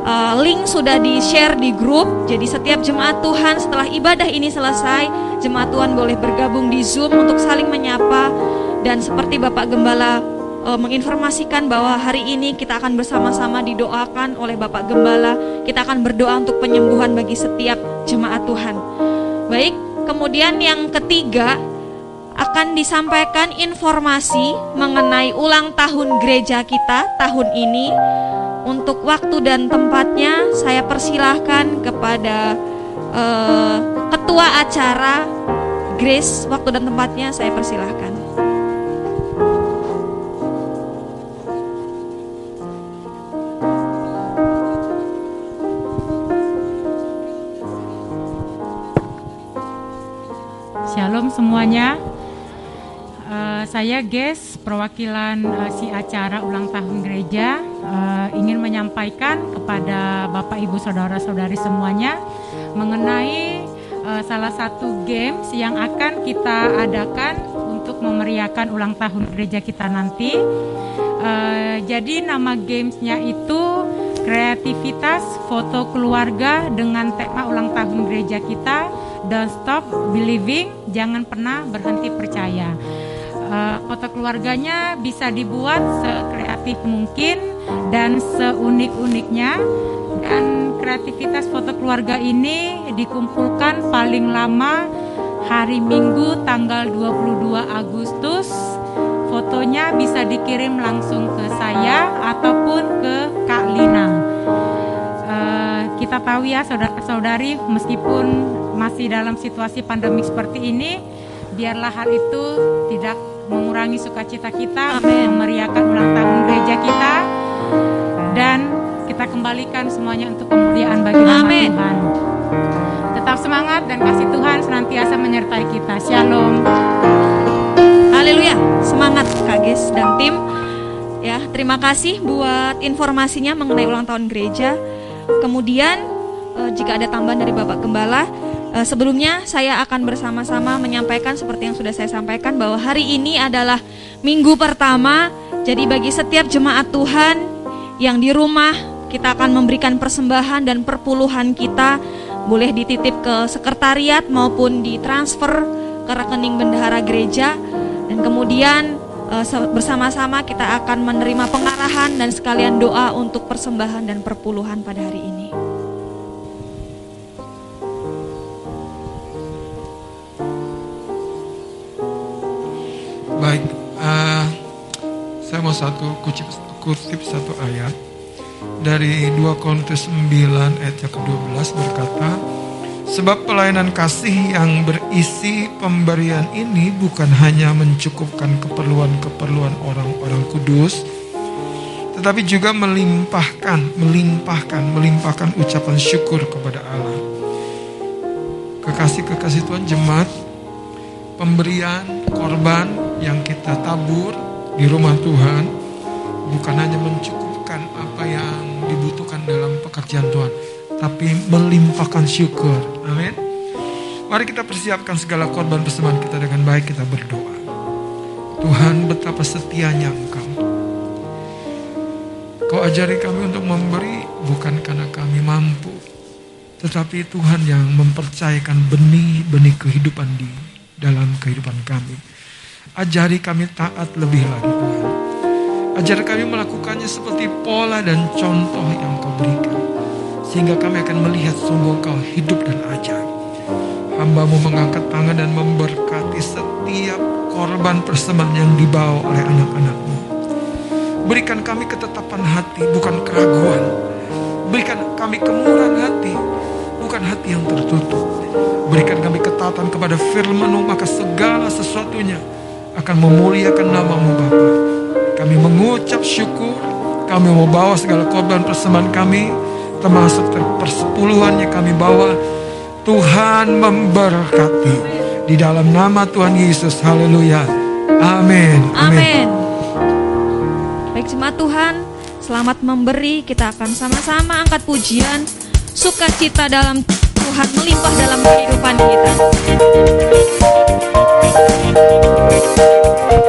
C: Eh, link sudah di-share di grup. Jadi setiap jemaat Tuhan setelah ibadah ini selesai, jemaat Tuhan boleh bergabung di Zoom untuk saling menyapa dan seperti Bapak Gembala eh, menginformasikan bahwa hari ini kita akan bersama-sama didoakan oleh Bapak Gembala. Kita akan berdoa untuk penyembuhan bagi setiap jemaat Tuhan. Baik, kemudian yang ketiga akan disampaikan informasi mengenai ulang tahun gereja kita tahun ini. Untuk waktu dan tempatnya saya persilahkan kepada eh, ketua acara Grace. Waktu dan tempatnya saya persilahkan.
D: Shalom semuanya. Eh, saya Ges, perwakilan eh, si acara ulang tahun gereja, eh, ingin menyampaikan kepada Bapak Ibu Saudara-saudari semuanya mengenai eh, salah satu games yang akan kita adakan untuk memeriahkan ulang tahun gereja kita nanti. Uh, jadi nama gamesnya itu kreativitas foto keluarga dengan tema ulang tahun gereja kita Don't Stop Believing, jangan pernah berhenti percaya. Foto keluarganya bisa dibuat sekreatif mungkin dan seunik-uniknya dan kreativitas foto keluarga ini dikumpulkan paling lama hari Minggu tanggal 22 Agustus fotonya bisa dikirim langsung ke saya ataupun ke Kak Lina. Uh, kita tahu ya saudara-saudari meskipun masih dalam situasi pandemik seperti ini, biarlah hal itu tidak mengurangi sukacita kita memeriahkan ulang tahun gereja kita dan kita kembalikan semuanya untuk kemuliaan bagi nama Amen. Tuhan. Tetap semangat dan kasih Tuhan senantiasa menyertai kita. Shalom.
A: Haleluya. Semangat Kak Ges dan tim. Ya, terima kasih buat informasinya mengenai ulang tahun gereja. Kemudian eh, jika ada tambahan dari Bapak Gembala, eh, sebelumnya saya akan bersama-sama menyampaikan seperti yang sudah saya sampaikan bahwa hari ini adalah minggu pertama. Jadi bagi setiap jemaat Tuhan yang di rumah kita akan memberikan persembahan dan perpuluhan kita boleh dititip ke sekretariat maupun ditransfer ke rekening bendahara gereja dan kemudian uh, bersama-sama kita akan menerima pengarahan dan sekalian doa untuk persembahan dan perpuluhan pada hari ini.
B: Mau satu kutip, kutip satu ayat dari 2 Korintus 9 ayat yang ke-12 berkata, Sebab pelayanan kasih yang berisi pemberian ini bukan hanya mencukupkan keperluan-keperluan orang-orang kudus, tetapi juga melimpahkan, melimpahkan, melimpahkan ucapan syukur kepada Allah. Kekasih-kekasih Tuhan jemaat, pemberian korban yang kita tabur di rumah Tuhan bukan hanya mencukupkan apa yang dibutuhkan dalam pekerjaan Tuhan, tapi melimpahkan syukur. Amin. Mari kita persiapkan segala korban persembahan kita dengan baik kita berdoa. Tuhan betapa setianya Engkau. Kau ajari kami untuk memberi bukan karena kami mampu. Tetapi Tuhan yang mempercayakan benih-benih kehidupan di dalam kehidupan kami. Ajari kami taat lebih lagi Tuhan. Ajari kami melakukannya seperti pola dan contoh yang kau berikan. Sehingga kami akan melihat sungguh kau hidup dan ajaib. Hambamu mengangkat tangan dan memberkati setiap korban persembahan yang dibawa oleh anak-anakmu. Berikan kami ketetapan hati, bukan keraguan. Berikan kami kemurahan hati, bukan hati yang tertutup. Berikan kami ketaatan kepada firmanmu, maka segala sesuatunya akan memuliakan namamu Bapa. Kami mengucap syukur, kami mau bawa segala korban persembahan kami termasuk persepuluhan yang kami bawa. Tuhan memberkati di dalam nama Tuhan Yesus. Haleluya. Amin.
A: Amin. Baik jemaat Tuhan, selamat memberi. Kita akan sama-sama angkat pujian, sukacita dalam Tuhan melimpah dalam kehidupan kita. Música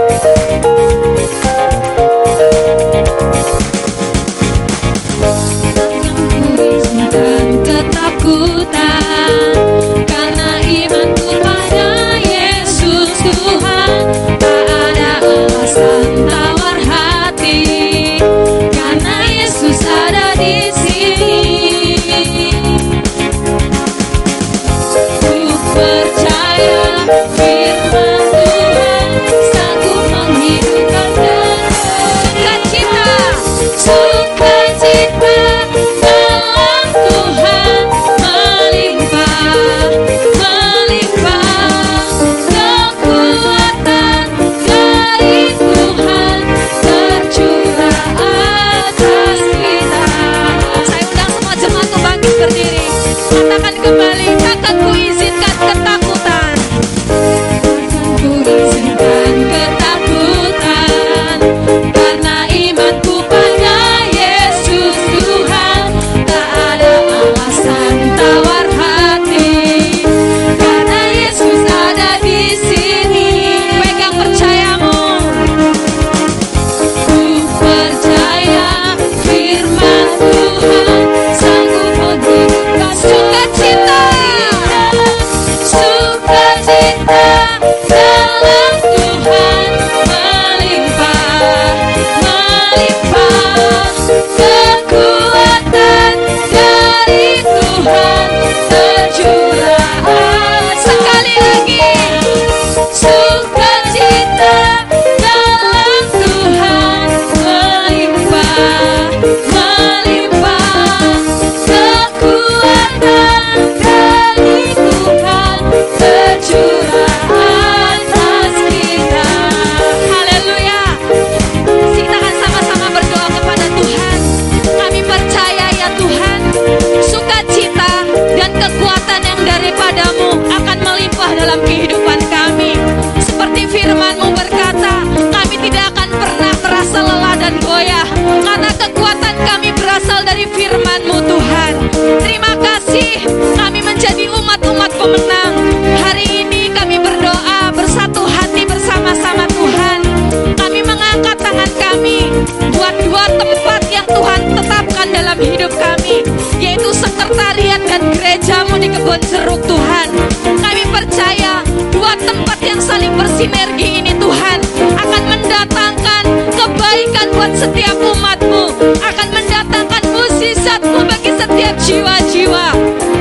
A: sekretariat dan gerejamu di kebun jeruk Tuhan. Kami percaya dua tempat yang saling bersinergi ini Tuhan akan mendatangkan kebaikan buat setiap umatmu. Akan mendatangkan musisatmu bagi setiap jiwa-jiwa.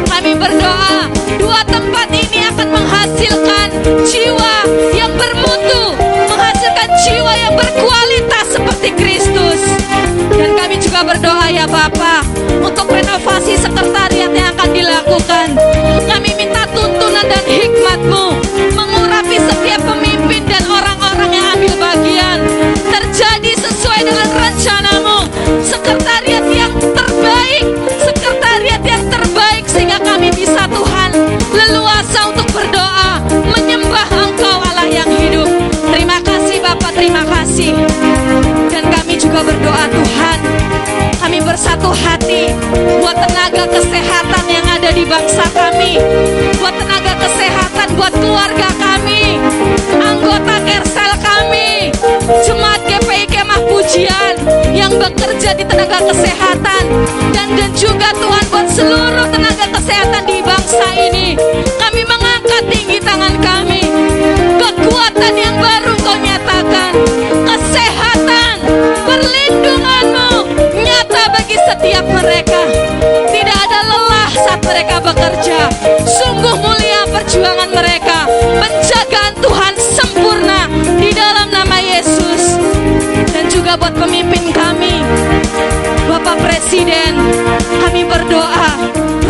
A: Kami berdoa dua tempat ini akan menghasilkan jiwa yang bermutu menghasilkan jiwa yang berkualitas seperti Kristus. Dan kami juga berdoa ya Bapak untuk renovasi sekretariat yang akan dilakukan. Kami minta tuntunan dan hikmatmu mengurapi setiap pemimpin dan orang-orang yang ambil bagian. Terjadi sesuai dengan rencanamu, sekretariat yang terbaik, sekretariat yang terbaik sehingga kami bisa Tuhan leluasa untuk berdoa, menyembah Engkau Allah yang hidup. Terima kasih Bapak, terima kasih. Dan kami juga berdoa Tuhan, kami bersatu hati bangsa kami, buat tenaga kesehatan, buat keluarga kami, anggota Kersel kami, jemaat GPI Kemah Pujian yang bekerja di tenaga kesehatan dan dan juga Tuhan buat seluruh tenaga kesehatan di bangsa ini. Kami mengangkat tinggi tangan kami. Kekuatan yang baru kau nyatakan. Kesehatan, perlindunganmu nyata bagi setiap mereka mereka bekerja. Sungguh mulia perjuangan mereka. Penjagaan Tuhan sempurna di dalam nama Yesus. Dan juga buat pemimpin kami, Bapak Presiden, kami berdoa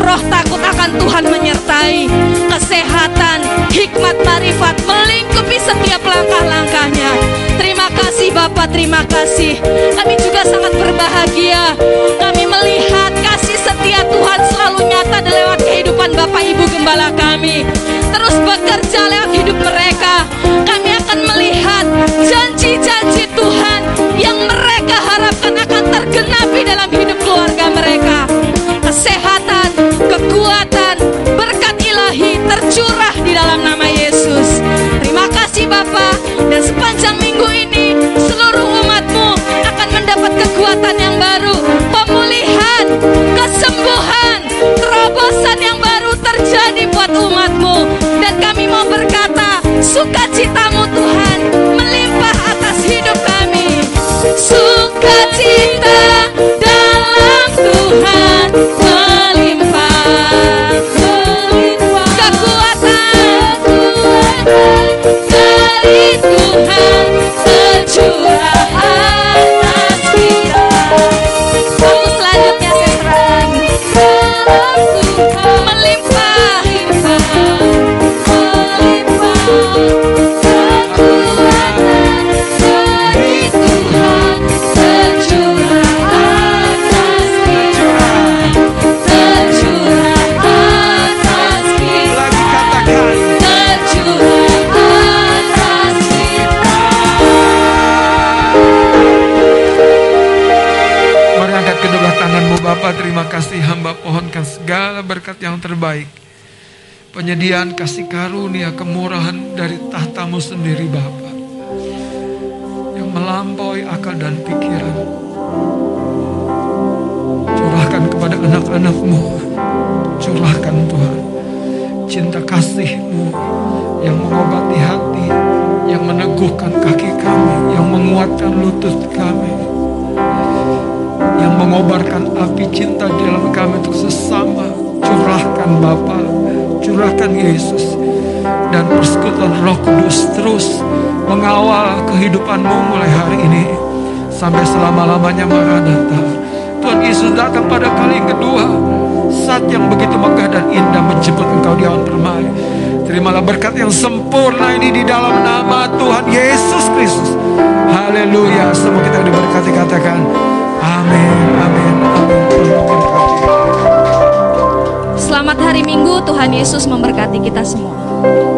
A: roh takut akan Tuhan menyertai
B: kesehatan, hikmat marifat melingkupi setiap langkah-langkahnya. Terima kasih Bapak, terima kasih. Kami juga
A: sangat berbahagia. Kami gembala kami. Terus bekerja lewat hidup mereka. Kami akan melihat janji-janji
B: terbaik. Penyediaan kasih karunia kemurahan dari tahtamu sendiri Bapa. Yang melampaui akal dan pikiran. Curahkan kepada anak-anakmu. Curahkan Tuhan. Cinta kasihmu yang mengobati hati, yang meneguhkan kaki kami, yang menguatkan lutut kami yang mengobarkan api cinta di dalam kami untuk sesama Curahkan Bapa, curahkan Yesus, dan persekutuan Roh Kudus terus mengawal kehidupanmu mulai hari ini sampai selama-lamanya Maranatha. Tuhan Yesus datang pada kali kedua saat yang begitu megah dan indah menjemput engkau di awan permai. Terimalah berkat yang sempurna ini di dalam nama Tuhan Yesus Kristus. Haleluya. Semua kita diberkati katakan amin, amin, amin.
A: Hari Minggu, Tuhan Yesus memberkati kita semua.